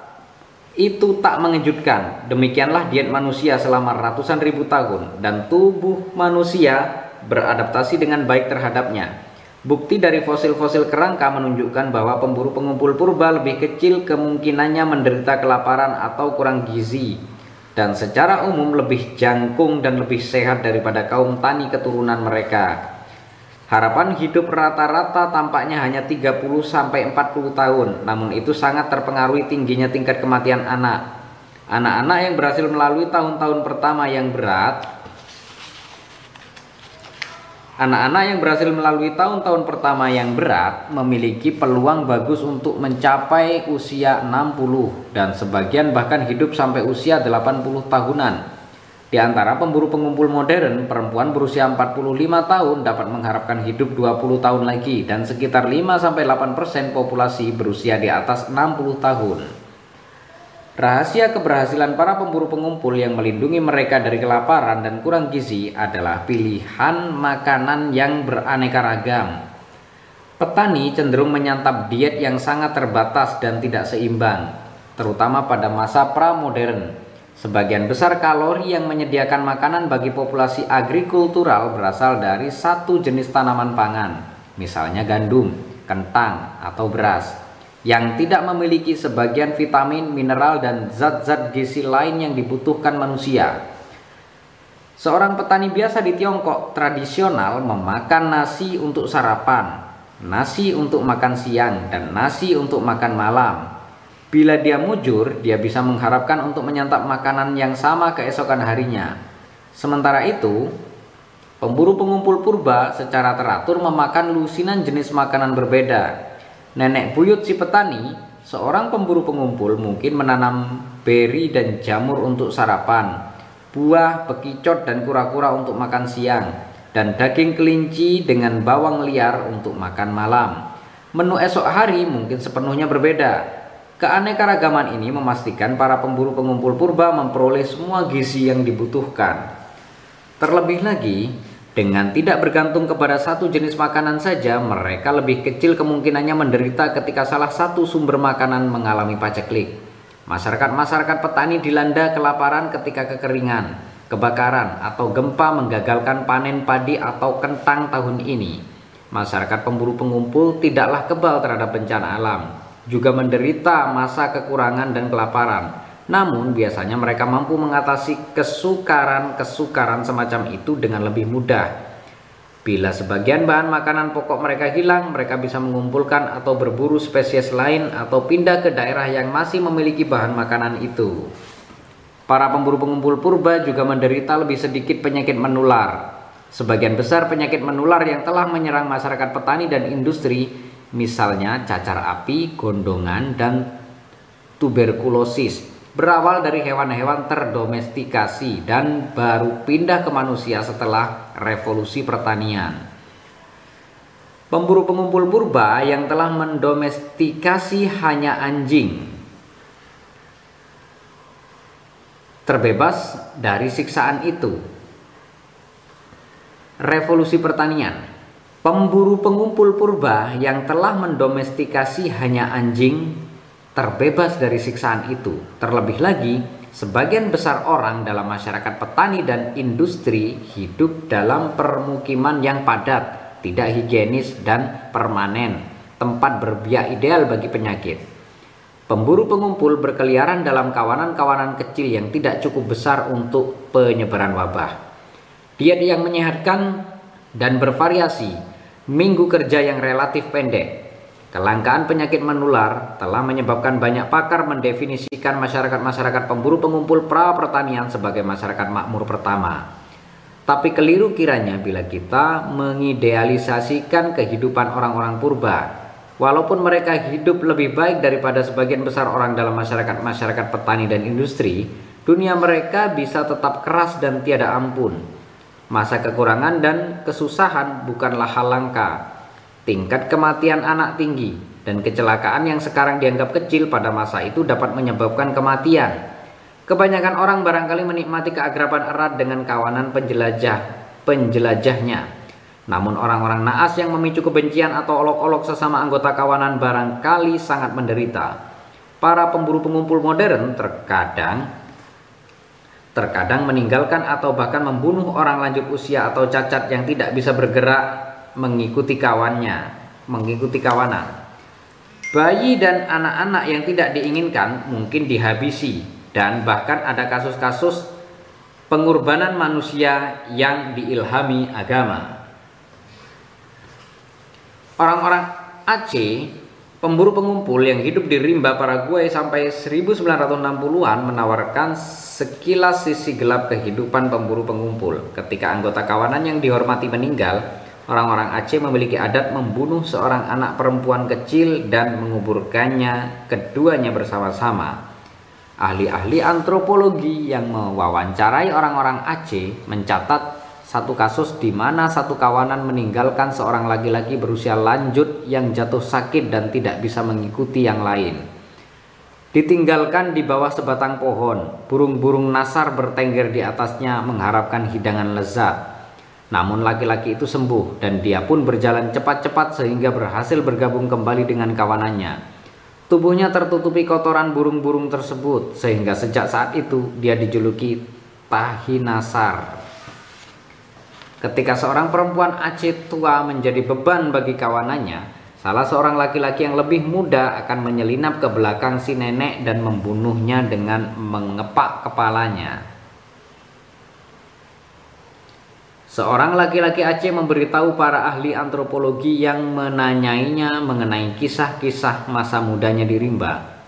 itu tak mengejutkan. Demikianlah diet manusia selama ratusan ribu tahun dan tubuh manusia beradaptasi dengan baik terhadapnya. Bukti dari fosil-fosil kerangka menunjukkan bahwa pemburu pengumpul purba lebih kecil kemungkinannya menderita kelaparan atau kurang gizi dan secara umum lebih jangkung dan lebih sehat daripada kaum tani keturunan mereka. Harapan hidup rata-rata tampaknya hanya 30 sampai 40 tahun, namun itu sangat terpengaruhi tingginya tingkat kematian anak. Anak-anak yang berhasil melalui tahun-tahun pertama yang berat Anak-anak yang berhasil melalui tahun-tahun pertama yang berat memiliki peluang bagus untuk mencapai usia 60 dan sebagian bahkan hidup sampai usia 80 tahunan. Di antara pemburu pengumpul modern, perempuan berusia 45 tahun dapat mengharapkan hidup 20 tahun lagi dan sekitar 5-8% populasi berusia di atas 60 tahun. Rahasia keberhasilan para pemburu pengumpul yang melindungi mereka dari kelaparan dan kurang gizi adalah pilihan makanan yang beraneka ragam. Petani cenderung menyantap diet yang sangat terbatas dan tidak seimbang, terutama pada masa pra-modern Sebagian besar kalori yang menyediakan makanan bagi populasi agrikultural berasal dari satu jenis tanaman pangan, misalnya gandum, kentang, atau beras, yang tidak memiliki sebagian vitamin, mineral, dan zat-zat gizi lain yang dibutuhkan manusia. Seorang petani biasa di Tiongkok tradisional memakan nasi untuk sarapan, nasi untuk makan siang, dan nasi untuk makan malam Bila dia mujur, dia bisa mengharapkan untuk menyantap makanan yang sama keesokan harinya. Sementara itu, pemburu pengumpul purba secara teratur memakan lusinan jenis makanan berbeda. Nenek buyut si petani, seorang pemburu pengumpul mungkin menanam beri dan jamur untuk sarapan, buah, bekicot dan kura-kura untuk makan siang, dan daging kelinci dengan bawang liar untuk makan malam. Menu esok hari mungkin sepenuhnya berbeda, Keanekaragaman ini memastikan para pemburu pengumpul purba memperoleh semua gizi yang dibutuhkan. Terlebih lagi, dengan tidak bergantung kepada satu jenis makanan saja, mereka lebih kecil kemungkinannya menderita ketika salah satu sumber makanan mengalami paceklik. Masyarakat-masyarakat petani dilanda kelaparan ketika kekeringan, kebakaran, atau gempa menggagalkan panen padi atau kentang tahun ini. Masyarakat pemburu pengumpul tidaklah kebal terhadap bencana alam, juga menderita masa kekurangan dan kelaparan. Namun biasanya mereka mampu mengatasi kesukaran-kesukaran semacam itu dengan lebih mudah. Bila sebagian bahan makanan pokok mereka hilang, mereka bisa mengumpulkan atau berburu spesies lain atau pindah ke daerah yang masih memiliki bahan makanan itu. Para pemburu pengumpul purba juga menderita lebih sedikit penyakit menular. Sebagian besar penyakit menular yang telah menyerang masyarakat petani dan industri misalnya cacar api, gondongan, dan tuberkulosis berawal dari hewan-hewan terdomestikasi dan baru pindah ke manusia setelah revolusi pertanian. Pemburu pengumpul purba yang telah mendomestikasi hanya anjing terbebas dari siksaan itu. Revolusi pertanian Pemburu pengumpul purba yang telah mendomestikasi hanya anjing terbebas dari siksaan itu. Terlebih lagi, sebagian besar orang dalam masyarakat petani dan industri hidup dalam permukiman yang padat, tidak higienis dan permanen, tempat berbiak ideal bagi penyakit. Pemburu pengumpul berkeliaran dalam kawanan-kawanan kecil yang tidak cukup besar untuk penyebaran wabah. Diet yang menyehatkan dan bervariasi, minggu kerja yang relatif pendek, Kelangkaan penyakit menular telah menyebabkan banyak pakar mendefinisikan masyarakat-masyarakat pemburu pengumpul pra pertanian sebagai masyarakat makmur pertama. Tapi keliru kiranya bila kita mengidealisasikan kehidupan orang-orang purba. Walaupun mereka hidup lebih baik daripada sebagian besar orang dalam masyarakat-masyarakat petani dan industri, dunia mereka bisa tetap keras dan tiada ampun. Masa kekurangan dan kesusahan bukanlah hal langka, Tingkat kematian anak tinggi dan kecelakaan yang sekarang dianggap kecil pada masa itu dapat menyebabkan kematian. Kebanyakan orang barangkali menikmati keagraban erat dengan kawanan penjelajah penjelajahnya. Namun orang-orang naas yang memicu kebencian atau olok-olok sesama anggota kawanan barangkali sangat menderita. Para pemburu pengumpul modern terkadang terkadang meninggalkan atau bahkan membunuh orang lanjut usia atau cacat yang tidak bisa bergerak mengikuti kawannya, mengikuti kawanan. Bayi dan anak-anak yang tidak diinginkan mungkin dihabisi dan bahkan ada kasus-kasus pengorbanan manusia yang diilhami agama. Orang-orang Aceh, pemburu pengumpul yang hidup di rimba Paraguay sampai 1960-an menawarkan sekilas sisi gelap kehidupan pemburu pengumpul. Ketika anggota kawanan yang dihormati meninggal, Orang-orang Aceh memiliki adat membunuh seorang anak perempuan kecil dan menguburkannya keduanya bersama-sama. Ahli-ahli antropologi yang mewawancarai orang-orang Aceh mencatat satu kasus di mana satu kawanan meninggalkan seorang laki-laki berusia lanjut yang jatuh sakit dan tidak bisa mengikuti yang lain. Ditinggalkan di bawah sebatang pohon, burung-burung nasar bertengger di atasnya mengharapkan hidangan lezat. Namun laki-laki itu sembuh dan dia pun berjalan cepat-cepat sehingga berhasil bergabung kembali dengan kawanannya. Tubuhnya tertutupi kotoran burung-burung tersebut sehingga sejak saat itu dia dijuluki Tahinasar. Ketika seorang perempuan Aceh tua menjadi beban bagi kawanannya, salah seorang laki-laki yang lebih muda akan menyelinap ke belakang si nenek dan membunuhnya dengan mengepak kepalanya. Seorang laki-laki Aceh memberitahu para ahli antropologi yang menanyainya mengenai kisah-kisah masa mudanya di Rimba.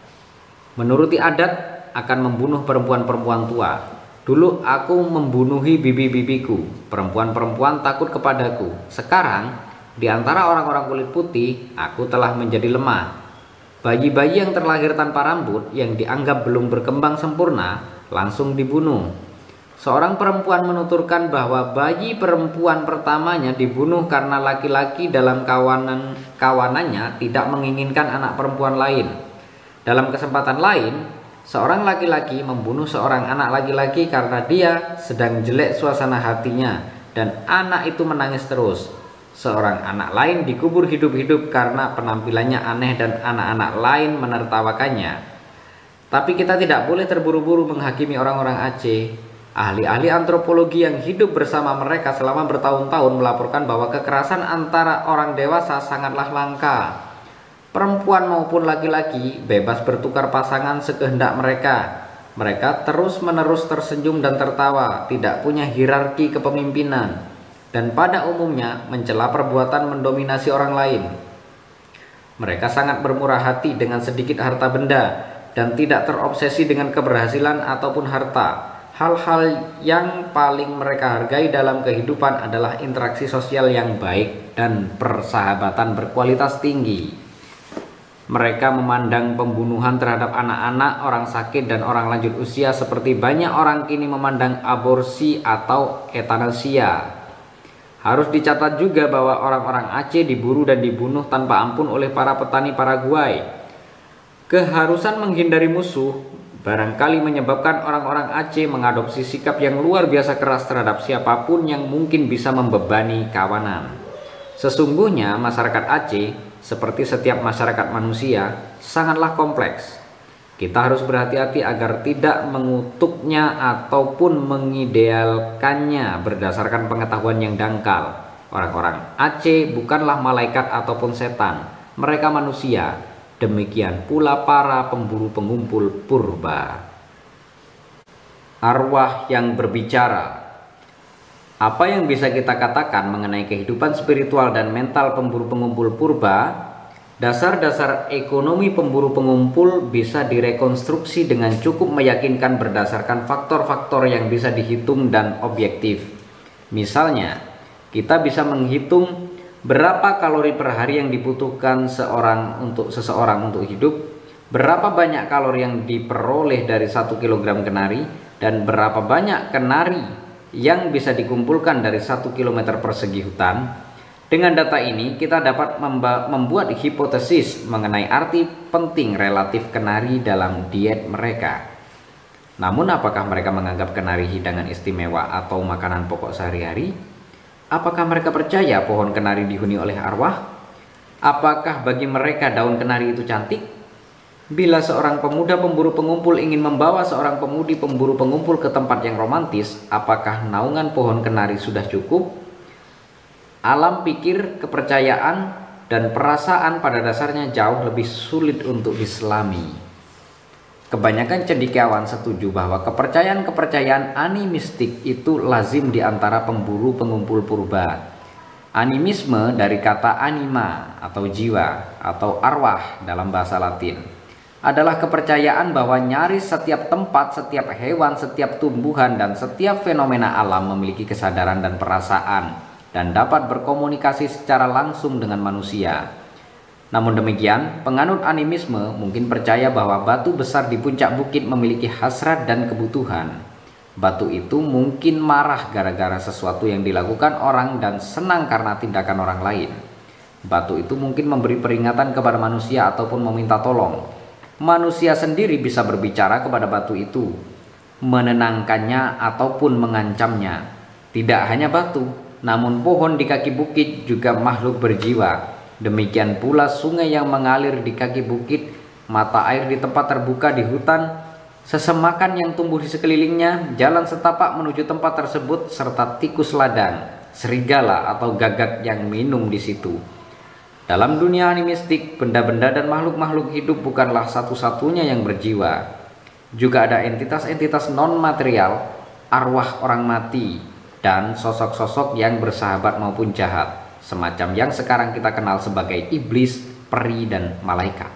Menuruti adat akan membunuh perempuan-perempuan tua. Dulu aku membunuhi bibi-bibiku, perempuan-perempuan takut kepadaku. Sekarang, di antara orang-orang kulit putih, aku telah menjadi lemah. Bayi-bayi yang terlahir tanpa rambut yang dianggap belum berkembang sempurna langsung dibunuh Seorang perempuan menuturkan bahwa bayi perempuan pertamanya dibunuh karena laki-laki dalam kawanan kawanannya tidak menginginkan anak perempuan lain. Dalam kesempatan lain, seorang laki-laki membunuh seorang anak laki-laki karena dia sedang jelek suasana hatinya dan anak itu menangis terus. Seorang anak lain dikubur hidup-hidup karena penampilannya aneh dan anak-anak lain menertawakannya. Tapi kita tidak boleh terburu-buru menghakimi orang-orang Aceh Ahli-ahli antropologi yang hidup bersama mereka selama bertahun-tahun melaporkan bahwa kekerasan antara orang dewasa sangatlah langka. Perempuan maupun laki-laki bebas bertukar pasangan sekehendak mereka. Mereka terus-menerus tersenyum dan tertawa, tidak punya hierarki kepemimpinan, dan pada umumnya mencela perbuatan mendominasi orang lain. Mereka sangat bermurah hati dengan sedikit harta benda dan tidak terobsesi dengan keberhasilan ataupun harta Hal-hal yang paling mereka hargai dalam kehidupan adalah interaksi sosial yang baik dan persahabatan berkualitas tinggi. Mereka memandang pembunuhan terhadap anak-anak, orang sakit, dan orang lanjut usia seperti banyak orang kini memandang aborsi atau etanasia. Harus dicatat juga bahwa orang-orang Aceh diburu dan dibunuh tanpa ampun oleh para petani Paraguay. Keharusan menghindari musuh barangkali menyebabkan orang-orang Aceh mengadopsi sikap yang luar biasa keras terhadap siapa pun yang mungkin bisa membebani kawanan. Sesungguhnya masyarakat Aceh seperti setiap masyarakat manusia, sangatlah kompleks. Kita harus berhati-hati agar tidak mengutuknya ataupun mengidealkannya berdasarkan pengetahuan yang dangkal. Orang-orang Aceh bukanlah malaikat ataupun setan, mereka manusia. Demikian pula para pemburu pengumpul purba. Arwah yang berbicara apa yang bisa kita katakan mengenai kehidupan spiritual dan mental pemburu pengumpul purba? Dasar-dasar ekonomi pemburu pengumpul bisa direkonstruksi dengan cukup meyakinkan berdasarkan faktor-faktor yang bisa dihitung dan objektif. Misalnya, kita bisa menghitung berapa kalori per hari yang dibutuhkan seorang untuk seseorang untuk hidup, berapa banyak kalori yang diperoleh dari satu kilogram kenari, dan berapa banyak kenari yang bisa dikumpulkan dari satu km persegi hutan. Dengan data ini, kita dapat membuat hipotesis mengenai arti penting relatif kenari dalam diet mereka. Namun, apakah mereka menganggap kenari hidangan istimewa atau makanan pokok sehari-hari? Apakah mereka percaya pohon kenari dihuni oleh arwah? Apakah bagi mereka daun kenari itu cantik? Bila seorang pemuda pemburu pengumpul ingin membawa seorang pemudi pemburu pengumpul ke tempat yang romantis, apakah naungan pohon kenari sudah cukup? Alam pikir, kepercayaan, dan perasaan pada dasarnya jauh lebih sulit untuk diselami. Kebanyakan cendikiawan setuju bahwa kepercayaan-kepercayaan animistik itu lazim di antara pemburu pengumpul purba. Animisme dari kata anima atau jiwa atau arwah dalam bahasa Latin adalah kepercayaan bahwa nyaris setiap tempat, setiap hewan, setiap tumbuhan, dan setiap fenomena alam memiliki kesadaran dan perasaan dan dapat berkomunikasi secara langsung dengan manusia. Namun demikian, penganut animisme mungkin percaya bahwa batu besar di puncak bukit memiliki hasrat dan kebutuhan. Batu itu mungkin marah gara-gara sesuatu yang dilakukan orang dan senang karena tindakan orang lain. Batu itu mungkin memberi peringatan kepada manusia ataupun meminta tolong, manusia sendiri bisa berbicara kepada batu itu, menenangkannya ataupun mengancamnya. Tidak hanya batu, namun pohon di kaki bukit juga makhluk berjiwa. Demikian pula sungai yang mengalir di kaki bukit, mata air di tempat terbuka di hutan, sesemakan yang tumbuh di sekelilingnya, jalan setapak menuju tempat tersebut, serta tikus ladang, serigala atau gagak yang minum di situ. Dalam dunia animistik, benda-benda dan makhluk-makhluk hidup bukanlah satu-satunya yang berjiwa. Juga ada entitas-entitas non-material, arwah orang mati, dan sosok-sosok yang bersahabat maupun jahat, semacam yang sekarang kita kenal sebagai iblis, peri, dan malaikat.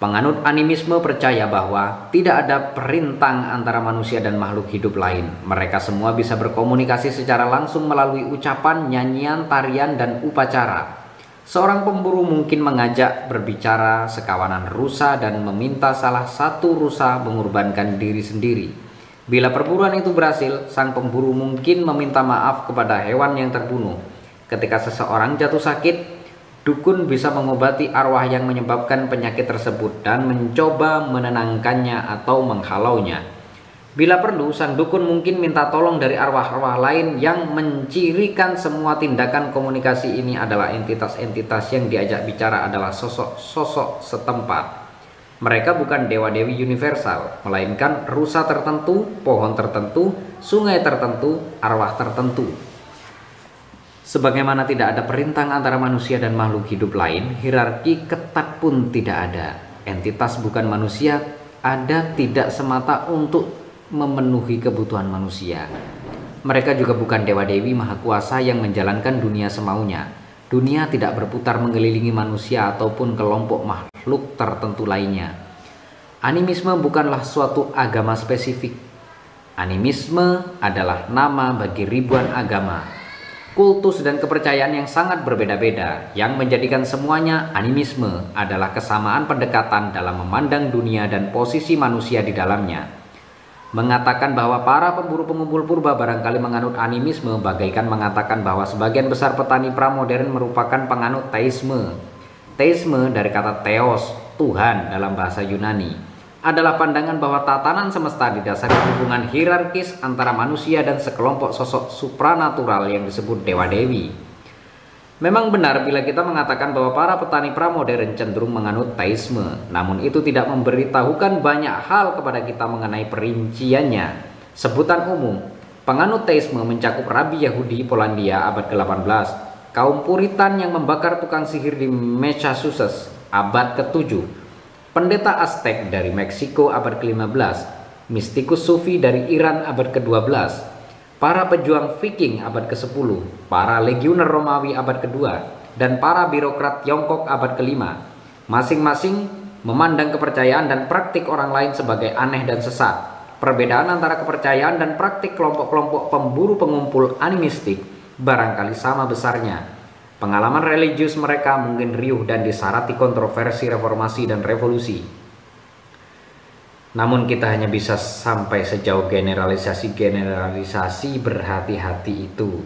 Penganut animisme percaya bahwa tidak ada perintang antara manusia dan makhluk hidup lain. Mereka semua bisa berkomunikasi secara langsung melalui ucapan, nyanyian, tarian, dan upacara. Seorang pemburu mungkin mengajak berbicara sekawanan rusa dan meminta salah satu rusa mengorbankan diri sendiri. Bila perburuan itu berhasil, sang pemburu mungkin meminta maaf kepada hewan yang terbunuh. Ketika seseorang jatuh sakit, Dukun bisa mengobati arwah yang menyebabkan penyakit tersebut dan mencoba menenangkannya atau menghalaunya. Bila perlu, sang dukun mungkin minta tolong dari arwah-arwah lain yang mencirikan semua tindakan komunikasi ini adalah entitas-entitas yang diajak bicara adalah sosok-sosok setempat. Mereka bukan dewa-dewi universal, melainkan rusa tertentu, pohon tertentu, sungai tertentu, arwah tertentu. Sebagaimana tidak ada perintang antara manusia dan makhluk hidup lain, hierarki ketat pun tidak ada. Entitas bukan manusia ada tidak semata untuk memenuhi kebutuhan manusia. Mereka juga bukan dewa-dewi maha kuasa yang menjalankan dunia semaunya. Dunia tidak berputar mengelilingi manusia ataupun kelompok makhluk tertentu lainnya. Animisme bukanlah suatu agama spesifik. Animisme adalah nama bagi ribuan agama kultus dan kepercayaan yang sangat berbeda-beda yang menjadikan semuanya animisme adalah kesamaan pendekatan dalam memandang dunia dan posisi manusia di dalamnya. Mengatakan bahwa para pemburu pengumpul purba barangkali menganut animisme bagaikan mengatakan bahwa sebagian besar petani pramodern merupakan penganut teisme. Teisme dari kata theos, Tuhan dalam bahasa Yunani adalah pandangan bahwa tatanan semesta didasari hubungan hierarkis antara manusia dan sekelompok sosok supranatural yang disebut dewa-dewi. Memang benar bila kita mengatakan bahwa para petani pramodern cenderung menganut teisme, namun itu tidak memberitahukan banyak hal kepada kita mengenai perinciannya. Sebutan umum, penganut teisme mencakup Rabi Yahudi Polandia abad ke-18, kaum Puritan yang membakar tukang sihir di Massachusetts abad ke-7, pendeta Aztec dari Meksiko abad ke-15, mistikus Sufi dari Iran abad ke-12, para pejuang Viking abad ke-10, para legioner Romawi abad ke-2, dan para birokrat Tiongkok abad ke-5. Masing-masing memandang kepercayaan dan praktik orang lain sebagai aneh dan sesat. Perbedaan antara kepercayaan dan praktik kelompok-kelompok pemburu pengumpul animistik barangkali sama besarnya, Pengalaman religius mereka mungkin riuh dan disarati kontroversi reformasi dan revolusi. Namun kita hanya bisa sampai sejauh generalisasi-generalisasi berhati-hati itu.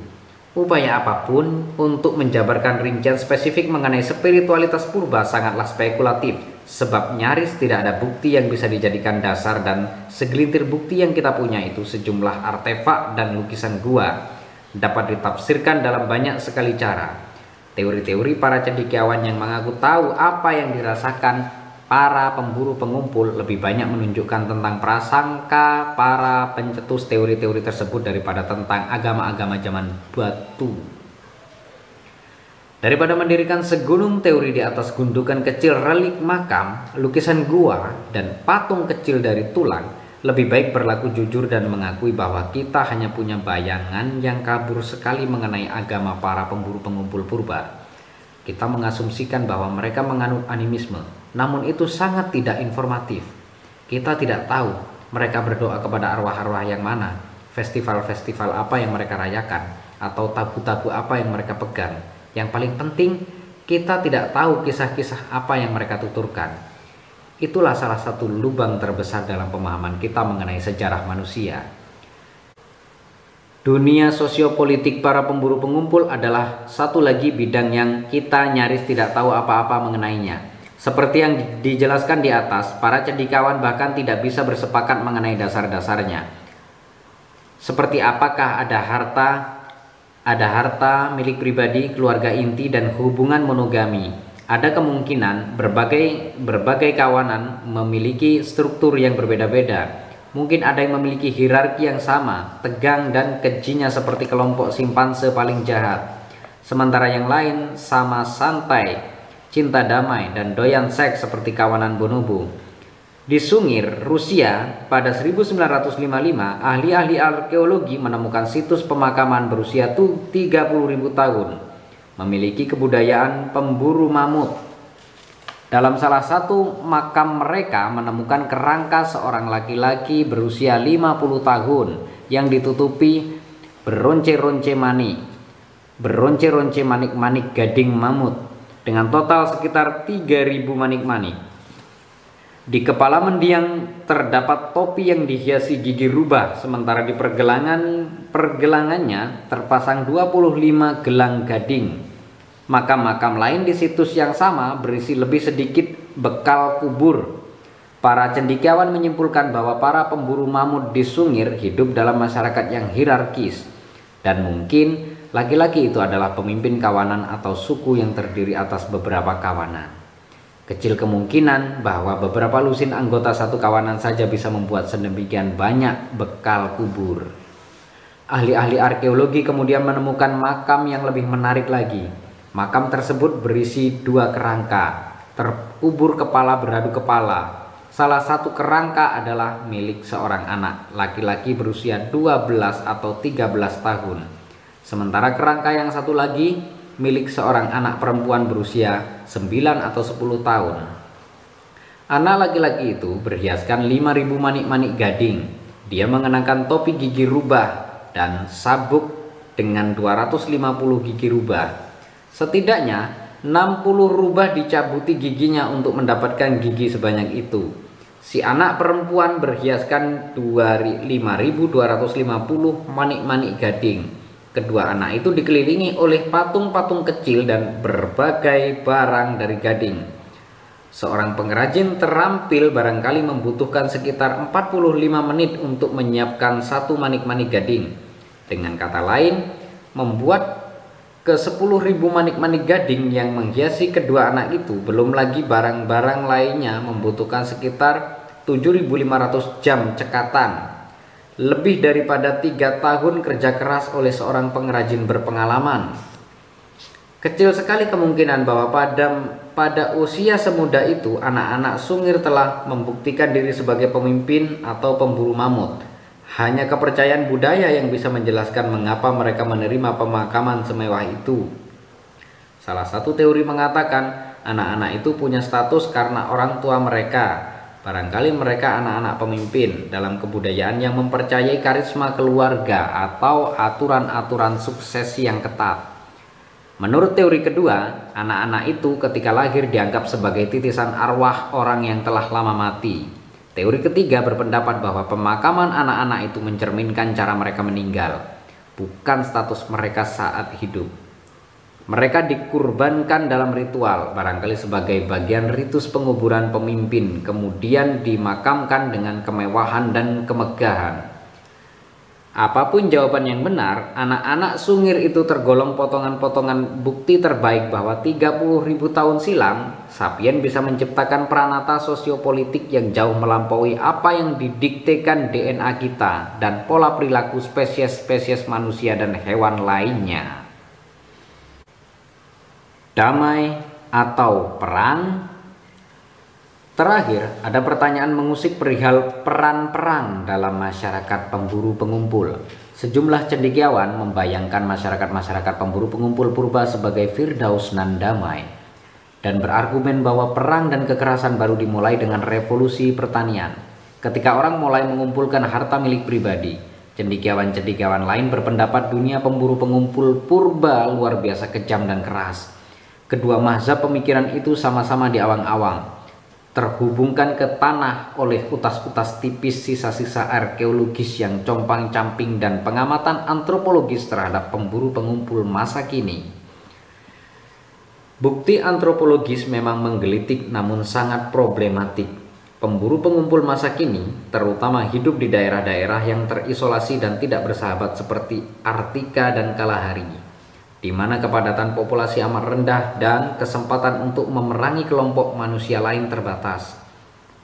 Upaya apa pun untuk menjabarkan rincian spesifik mengenai spiritualitas purba sangatlah spekulatif sebab nyaris tidak ada bukti yang bisa dijadikan dasar dan segelintir bukti yang kita punya itu sejumlah artefak dan lukisan gua dapat ditafsirkan dalam banyak sekali cara. Teori-teori para cendekiawan yang mengaku tahu apa yang dirasakan para pemburu pengumpul lebih banyak menunjukkan tentang prasangka para pencetus teori-teori tersebut daripada tentang agama-agama zaman batu. Daripada mendirikan segunung teori di atas gundukan kecil relik makam, lukisan gua, dan patung kecil dari tulang, lebih baik berlaku jujur dan mengakui bahwa kita hanya punya bayangan yang kabur sekali mengenai agama para pemburu pengumpul purba. Kita mengasumsikan bahwa mereka menganut animisme, namun itu sangat tidak informatif. Kita tidak tahu mereka berdoa kepada arwah-arwah yang mana, festival-festival apa yang mereka rayakan, atau tabu-tabu apa yang mereka pegang. Yang paling penting, kita tidak tahu kisah-kisah apa yang mereka tuturkan Itulah salah satu lubang terbesar dalam pemahaman kita mengenai sejarah manusia. Dunia sosiopolitik para pemburu pengumpul adalah satu lagi bidang yang kita nyaris tidak tahu apa-apa mengenainya. Seperti yang dijelaskan di atas, para cendikawan bahkan tidak bisa bersepakat mengenai dasar-dasarnya. Seperti apakah ada harta, ada harta milik pribadi, keluarga inti, dan hubungan monogami ada kemungkinan berbagai berbagai kawanan memiliki struktur yang berbeda-beda. Mungkin ada yang memiliki hierarki yang sama, tegang dan kejinya seperti kelompok simpanse paling jahat. Sementara yang lain sama santai, cinta damai dan doyan seks seperti kawanan bonobo. Di Sungir, Rusia, pada 1955, ahli-ahli arkeologi menemukan situs pemakaman berusia 30.000 tahun memiliki kebudayaan pemburu mamut. Dalam salah satu makam mereka menemukan kerangka seorang laki-laki berusia 50 tahun yang ditutupi beronce-ronce manik. Beronce-ronce manik-manik gading mamut dengan total sekitar 3000 manik-manik. Di kepala mendiang terdapat topi yang dihiasi gigi rubah, sementara di pergelangan pergelangannya terpasang 25 gelang gading. Makam-makam lain di situs yang sama berisi lebih sedikit bekal kubur. Para cendikiawan menyimpulkan bahwa para pemburu mamut di Sungir hidup dalam masyarakat yang hierarkis dan mungkin laki-laki itu adalah pemimpin kawanan atau suku yang terdiri atas beberapa kawanan. Kecil kemungkinan bahwa beberapa lusin anggota satu kawanan saja bisa membuat sedemikian banyak bekal kubur. Ahli-ahli arkeologi kemudian menemukan makam yang lebih menarik lagi. Makam tersebut berisi dua kerangka, terkubur kepala beradu kepala. Salah satu kerangka adalah milik seorang anak laki-laki berusia 12 atau 13 tahun. Sementara kerangka yang satu lagi milik seorang anak perempuan berusia 9 atau 10 tahun. Anak laki-laki itu berhiaskan 5000 manik-manik gading. Dia mengenakan topi gigi rubah dan sabuk dengan 250 gigi rubah. Setidaknya 60 rubah dicabuti giginya untuk mendapatkan gigi sebanyak itu. Si anak perempuan berhiaskan 5250 manik-manik gading. Kedua anak itu dikelilingi oleh patung-patung kecil dan berbagai barang dari gading. Seorang pengrajin terampil barangkali membutuhkan sekitar 45 menit untuk menyiapkan satu manik-manik gading. Dengan kata lain, membuat ke 10.000 manik-manik gading yang menghiasi kedua anak itu belum lagi barang-barang lainnya membutuhkan sekitar 7.500 jam cekatan lebih daripada tiga tahun kerja keras oleh seorang pengrajin berpengalaman. Kecil sekali kemungkinan bahwa pada pada usia semuda itu anak-anak sungir telah membuktikan diri sebagai pemimpin atau pemburu mamut. Hanya kepercayaan budaya yang bisa menjelaskan mengapa mereka menerima pemakaman semewah itu. Salah satu teori mengatakan anak-anak itu punya status karena orang tua mereka Barangkali mereka anak-anak pemimpin dalam kebudayaan yang mempercayai karisma keluarga atau aturan-aturan suksesi yang ketat. Menurut teori kedua, anak-anak itu ketika lahir dianggap sebagai titisan arwah orang yang telah lama mati. Teori ketiga berpendapat bahwa pemakaman anak-anak itu mencerminkan cara mereka meninggal, bukan status mereka saat hidup. Mereka dikurbankan dalam ritual, barangkali sebagai bagian ritus penguburan pemimpin, kemudian dimakamkan dengan kemewahan dan kemegahan. Apa pun jawaban yang benar, anak-anak sungir itu tergolong potongan-potongan bukti terbaik bahwa 30 ribu tahun silam, Sapien bisa menciptakan peranata sosiopolitik yang jauh melampaui apa yang didiktekan DNA kita dan pola perilaku spesies-spesies manusia dan hewan lainnya damai atau perang? Terakhir, ada pertanyaan mengusik perihal peran perang dalam masyarakat pemburu pengumpul. Sejumlah cendekiawan membayangkan masyarakat-masyarakat pemburu pengumpul purba sebagai Firdaus nan damai dan berargumen bahwa perang dan kekerasan baru dimulai dengan revolusi pertanian. Ketika orang mulai mengumpulkan harta milik pribadi, cendekiawan-cendekiawan lain berpendapat dunia pemburu pengumpul purba luar biasa kejam dan keras Kedua mazhab pemikiran itu sama-sama di awang-awang, terhubungkan ke tanah oleh utas-utas tipis sisa-sisa arkeologis yang compang-camping dan pengamatan antropologis terhadap pemburu pengumpul masa kini. Bukti antropologis memang menggelitik namun sangat problematik. Pemburu pengumpul masa kini terutama hidup di daerah-daerah yang terisolasi dan tidak bersahabat seperti Artika dan Kalahari di mana kepadatan populasi amat rendah dan kesempatan untuk memerangi kelompok manusia lain terbatas.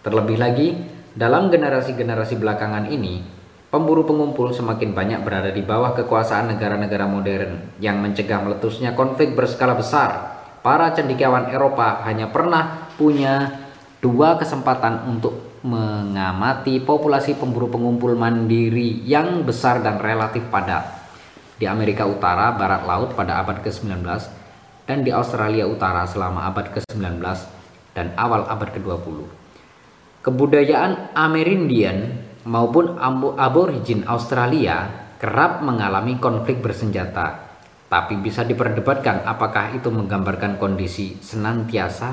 Terlebih lagi, dalam generasi-generasi belakangan ini, pemburu pengumpul semakin banyak berada di bawah kekuasaan negara-negara modern yang mencegah meletusnya konflik berskala besar. Para cendekiawan Eropa hanya pernah punya dua kesempatan untuk mengamati populasi pemburu pengumpul mandiri yang besar dan relatif padat di Amerika Utara barat laut pada abad ke-19 dan di Australia Utara selama abad ke-19 dan awal abad ke-20. Kebudayaan Amerindian maupun aborigin Australia kerap mengalami konflik bersenjata, tapi bisa diperdebatkan apakah itu menggambarkan kondisi senantiasa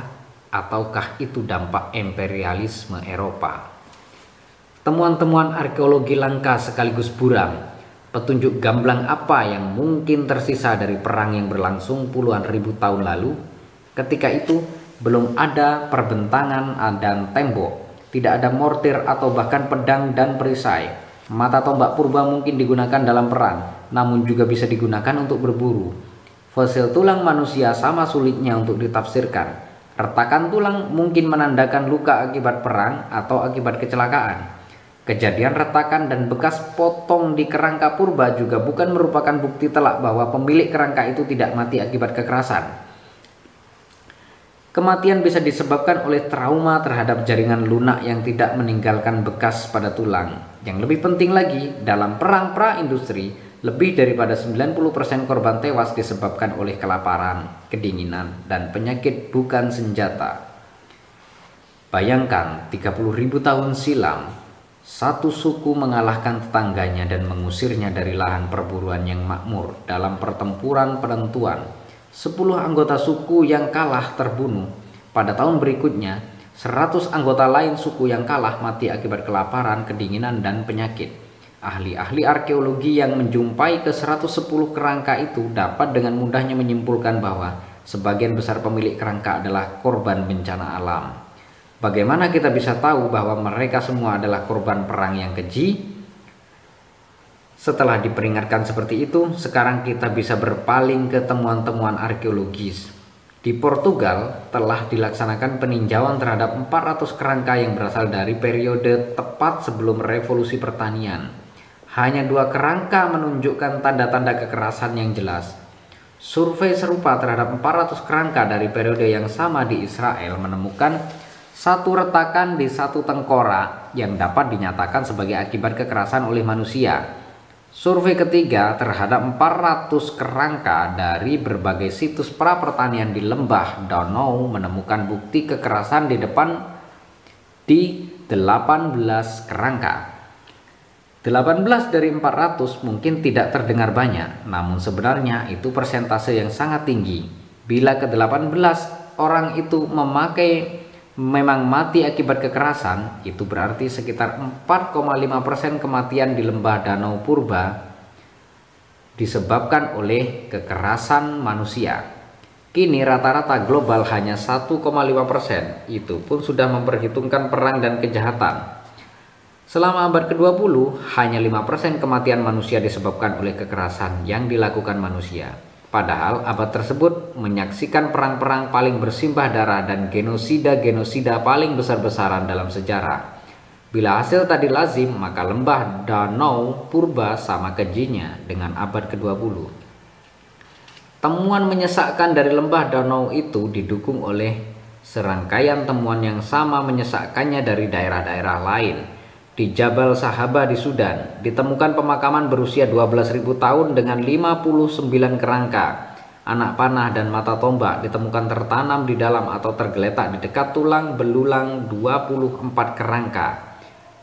ataukah itu dampak imperialisme Eropa. Temuan-temuan arkeologi langka sekaligus buram Petunjuk gamblang apa yang mungkin tersisa dari perang yang berlangsung puluhan ribu tahun lalu? Ketika itu belum ada perbentangan dan tembok, tidak ada mortir atau bahkan pedang dan perisai. Mata tombak purba mungkin digunakan dalam perang, namun juga bisa digunakan untuk berburu. Fosil tulang manusia sama sulitnya untuk ditafsirkan. Retakan tulang mungkin menandakan luka akibat perang atau akibat kecelakaan. Kejadian retakan dan bekas potong di kerangka purba juga bukan merupakan bukti telak bahwa pemilik kerangka itu tidak mati akibat kekerasan. Kematian bisa disebabkan oleh trauma terhadap jaringan lunak yang tidak meninggalkan bekas pada tulang. Yang lebih penting lagi, dalam perang pra-industri, lebih daripada 90% korban tewas disebabkan oleh kelaparan, kedinginan, dan penyakit bukan senjata. Bayangkan 30.000 tahun silam Satu suku mengalahkan tetangganya dan mengusirnya dari lahan perburuan yang makmur dalam pertempuran penentuan. Sepuluh anggota suku yang kalah terbunuh. Pada tahun berikutnya, seratus anggota lain suku yang kalah mati akibat kelaparan, kedinginan, dan penyakit. Ahli-ahli arkeologi yang menjumpai ke 110 kerangka itu dapat dengan mudahnya menyimpulkan bahwa sebagian besar pemilik kerangka adalah korban bencana alam. Bagaimana kita bisa tahu bahwa mereka semua adalah korban perang yang keji? Setelah diperingatkan seperti itu, sekarang kita bisa berpaling ke temuan-temuan arkeologis. Di Portugal telah dilaksanakan peninjauan terhadap 400 kerangka yang berasal dari periode tepat sebelum revolusi pertanian. Hanya dua kerangka menunjukkan tanda-tanda kekerasan yang jelas. Survei serupa terhadap 400 kerangka dari periode yang sama di Israel menemukan satu retakan di satu tengkorak yang dapat dinyatakan sebagai akibat kekerasan oleh manusia. Survei ketiga terhadap 400 kerangka dari berbagai situs pra pertanian di lembah Danau menemukan bukti kekerasan di depan di 18 kerangka. 18 dari 400 mungkin tidak terdengar banyak, namun sebenarnya itu persentase yang sangat tinggi. Bila ke-18 orang itu memakai memang mati akibat kekerasan, itu berarti sekitar 4,5% kematian di lembah Danau Purba disebabkan oleh kekerasan manusia. Kini rata-rata global hanya 1,5%, itu pun sudah memperhitungkan perang dan kejahatan. Selama abad ke-20, hanya 5% kematian manusia disebabkan oleh kekerasan yang dilakukan manusia. Padahal abad tersebut menyaksikan perang-perang paling bersimbah darah dan genosida-genosida paling besar-besaran dalam sejarah. Bila hasil tadi lazim, maka lembah Danau Purba sama kejinya dengan abad ke-20. Temuan menyesakkan dari lembah Danau itu didukung oleh serangkaian temuan yang sama menyesakkannya dari daerah-daerah lain, di Jabal Sahaba di Sudan ditemukan pemakaman berusia 12.000 tahun dengan 59 kerangka. Anak panah dan mata tombak ditemukan tertanam di dalam atau tergeletak di dekat tulang belulang 24 kerangka.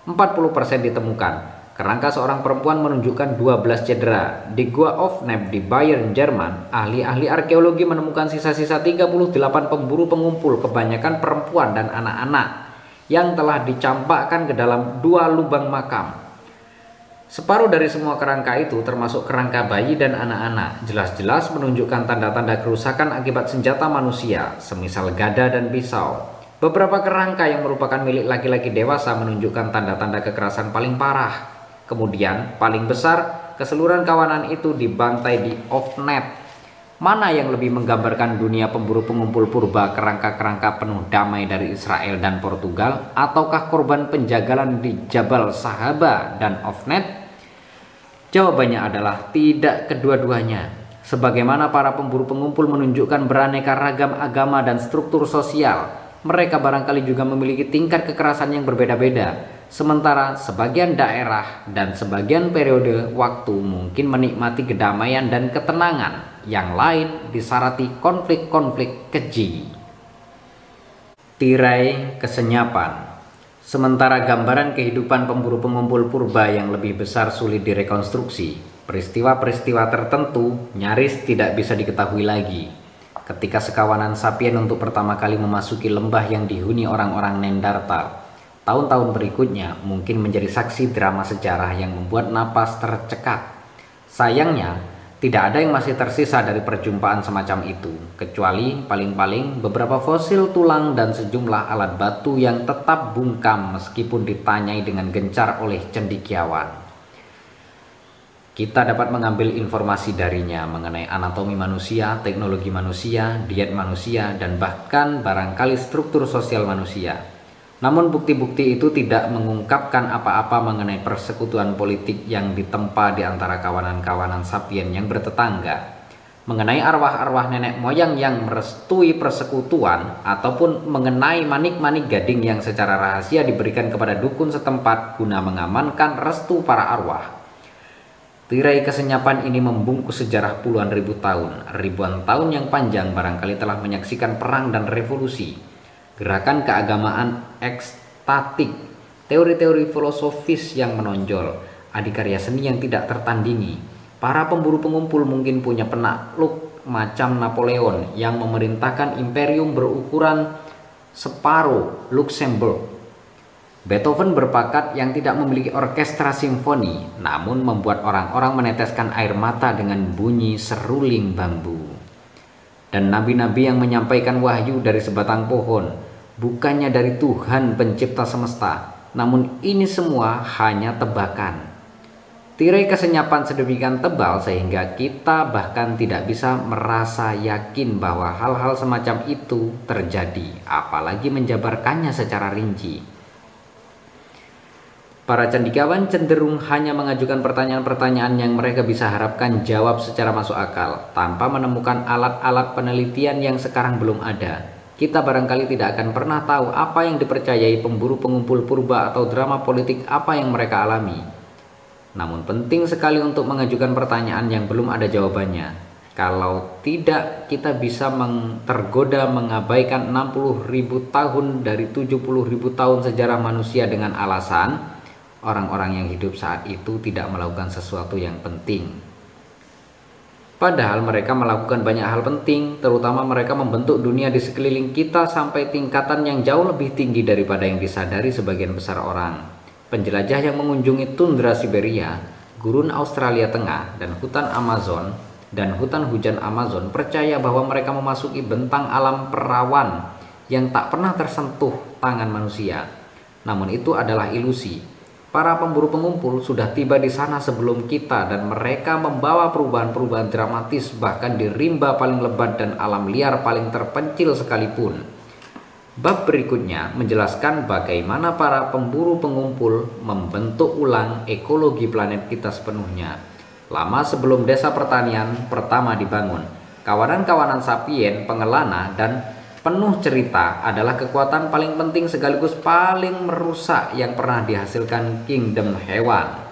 40% ditemukan. Kerangka seorang perempuan menunjukkan 12 cedera. Di Gua of Neb di Bayern, Jerman, ahli-ahli arkeologi menemukan sisa-sisa 38 pemburu pengumpul kebanyakan perempuan dan anak-anak yang telah dicampakkan ke dalam dua lubang makam. Separuh dari semua kerangka itu termasuk kerangka bayi dan anak-anak jelas-jelas menunjukkan tanda-tanda kerusakan akibat senjata manusia, semisal gada dan pisau. Beberapa kerangka yang merupakan milik laki-laki dewasa menunjukkan tanda-tanda kekerasan paling parah. Kemudian, paling besar, keseluruhan kawanan itu dibantai di off-net Mana yang lebih menggambarkan dunia pemburu pengumpul purba kerangka-kerangka penuh damai dari Israel dan Portugal ataukah korban penjagalan di Jabal Sahaba dan Ofnet? Jawabannya adalah tidak kedua-duanya. Sebagaimana para pemburu pengumpul menunjukkan beraneka ragam agama dan struktur sosial, mereka barangkali juga memiliki tingkat kekerasan yang berbeda-beda. Sementara sebagian daerah dan sebagian periode waktu mungkin menikmati kedamaian dan ketenangan yang lain disarati konflik-konflik keji. Tirai kesenyapan Sementara gambaran kehidupan pemburu pengumpul purba yang lebih besar sulit direkonstruksi, peristiwa-peristiwa tertentu nyaris tidak bisa diketahui lagi. Ketika sekawanan sapien untuk pertama kali memasuki lembah yang dihuni orang-orang Nendartal, tahun-tahun berikutnya mungkin menjadi saksi drama sejarah yang membuat napas tercekat. Sayangnya, tidak ada yang masih tersisa dari perjumpaan semacam itu, kecuali paling-paling beberapa fosil tulang dan sejumlah alat batu yang tetap bungkam meskipun ditanyai dengan gencar oleh cendikiawan. Kita dapat mengambil informasi darinya mengenai anatomi manusia, teknologi manusia, diet manusia, dan bahkan barangkali struktur sosial manusia. Namun bukti-bukti itu tidak mengungkapkan apa-apa mengenai persekutuan politik yang ditempa di antara kawanan-kawanan sapien yang bertetangga. Mengenai arwah-arwah nenek moyang yang merestui persekutuan ataupun mengenai manik-manik gading yang secara rahasia diberikan kepada dukun setempat guna mengamankan restu para arwah. Tirai kesenyapan ini membungkus sejarah puluhan ribu tahun. Ribuan tahun yang panjang barangkali telah menyaksikan perang dan revolusi gerakan keagamaan ekstatik, teori-teori filosofis yang menonjol, adikarya seni yang tidak tertandingi. Para pemburu pengumpul mungkin punya penakluk macam Napoleon yang memerintahkan imperium berukuran separuh Luxembourg. Beethoven berpakat yang tidak memiliki orkestra simfoni, namun membuat orang-orang meneteskan air mata dengan bunyi seruling bambu. Dan nabi-nabi yang menyampaikan wahyu dari sebatang pohon, bukannya dari Tuhan pencipta semesta, namun ini semua hanya tebakan. Tirai kesenyapan sedemikian tebal sehingga kita bahkan tidak bisa merasa yakin bahwa hal-hal semacam itu terjadi, apalagi menjabarkannya secara rinci. Para candikawan cenderung hanya mengajukan pertanyaan-pertanyaan yang mereka bisa harapkan jawab secara masuk akal, tanpa menemukan alat-alat penelitian yang sekarang belum ada. Kita barangkali tidak akan pernah tahu apa yang dipercayai pemburu pengumpul purba atau drama politik apa yang mereka alami. Namun penting sekali untuk mengajukan pertanyaan yang belum ada jawabannya. Kalau tidak kita bisa tergoda mengabaikan 60 ribu tahun dari 70 ribu tahun sejarah manusia dengan alasan orang-orang yang hidup saat itu tidak melakukan sesuatu yang penting. Padahal mereka melakukan banyak hal penting, terutama mereka membentuk dunia di sekeliling kita sampai tingkatan yang jauh lebih tinggi daripada yang disadari sebagian besar orang. Penjelajah yang mengunjungi tundra Siberia, gurun Australia Tengah, dan hutan Amazon dan hutan hujan Amazon percaya bahwa mereka memasuki bentang alam perawan yang tak pernah tersentuh tangan manusia. Namun itu adalah ilusi. Para pemburu pengumpul sudah tiba di sana sebelum kita dan mereka membawa perubahan-perubahan dramatis bahkan di rimba paling lebat dan alam liar paling terpencil sekalipun. Bab berikutnya menjelaskan bagaimana para pemburu pengumpul membentuk ulang ekologi planet kita sepenuhnya. Lama sebelum desa pertanian pertama dibangun, kawanan-kawanan sapien, pengelana, dan penuh cerita adalah kekuatan paling penting sekaligus paling merusak yang pernah dihasilkan kingdom hewan.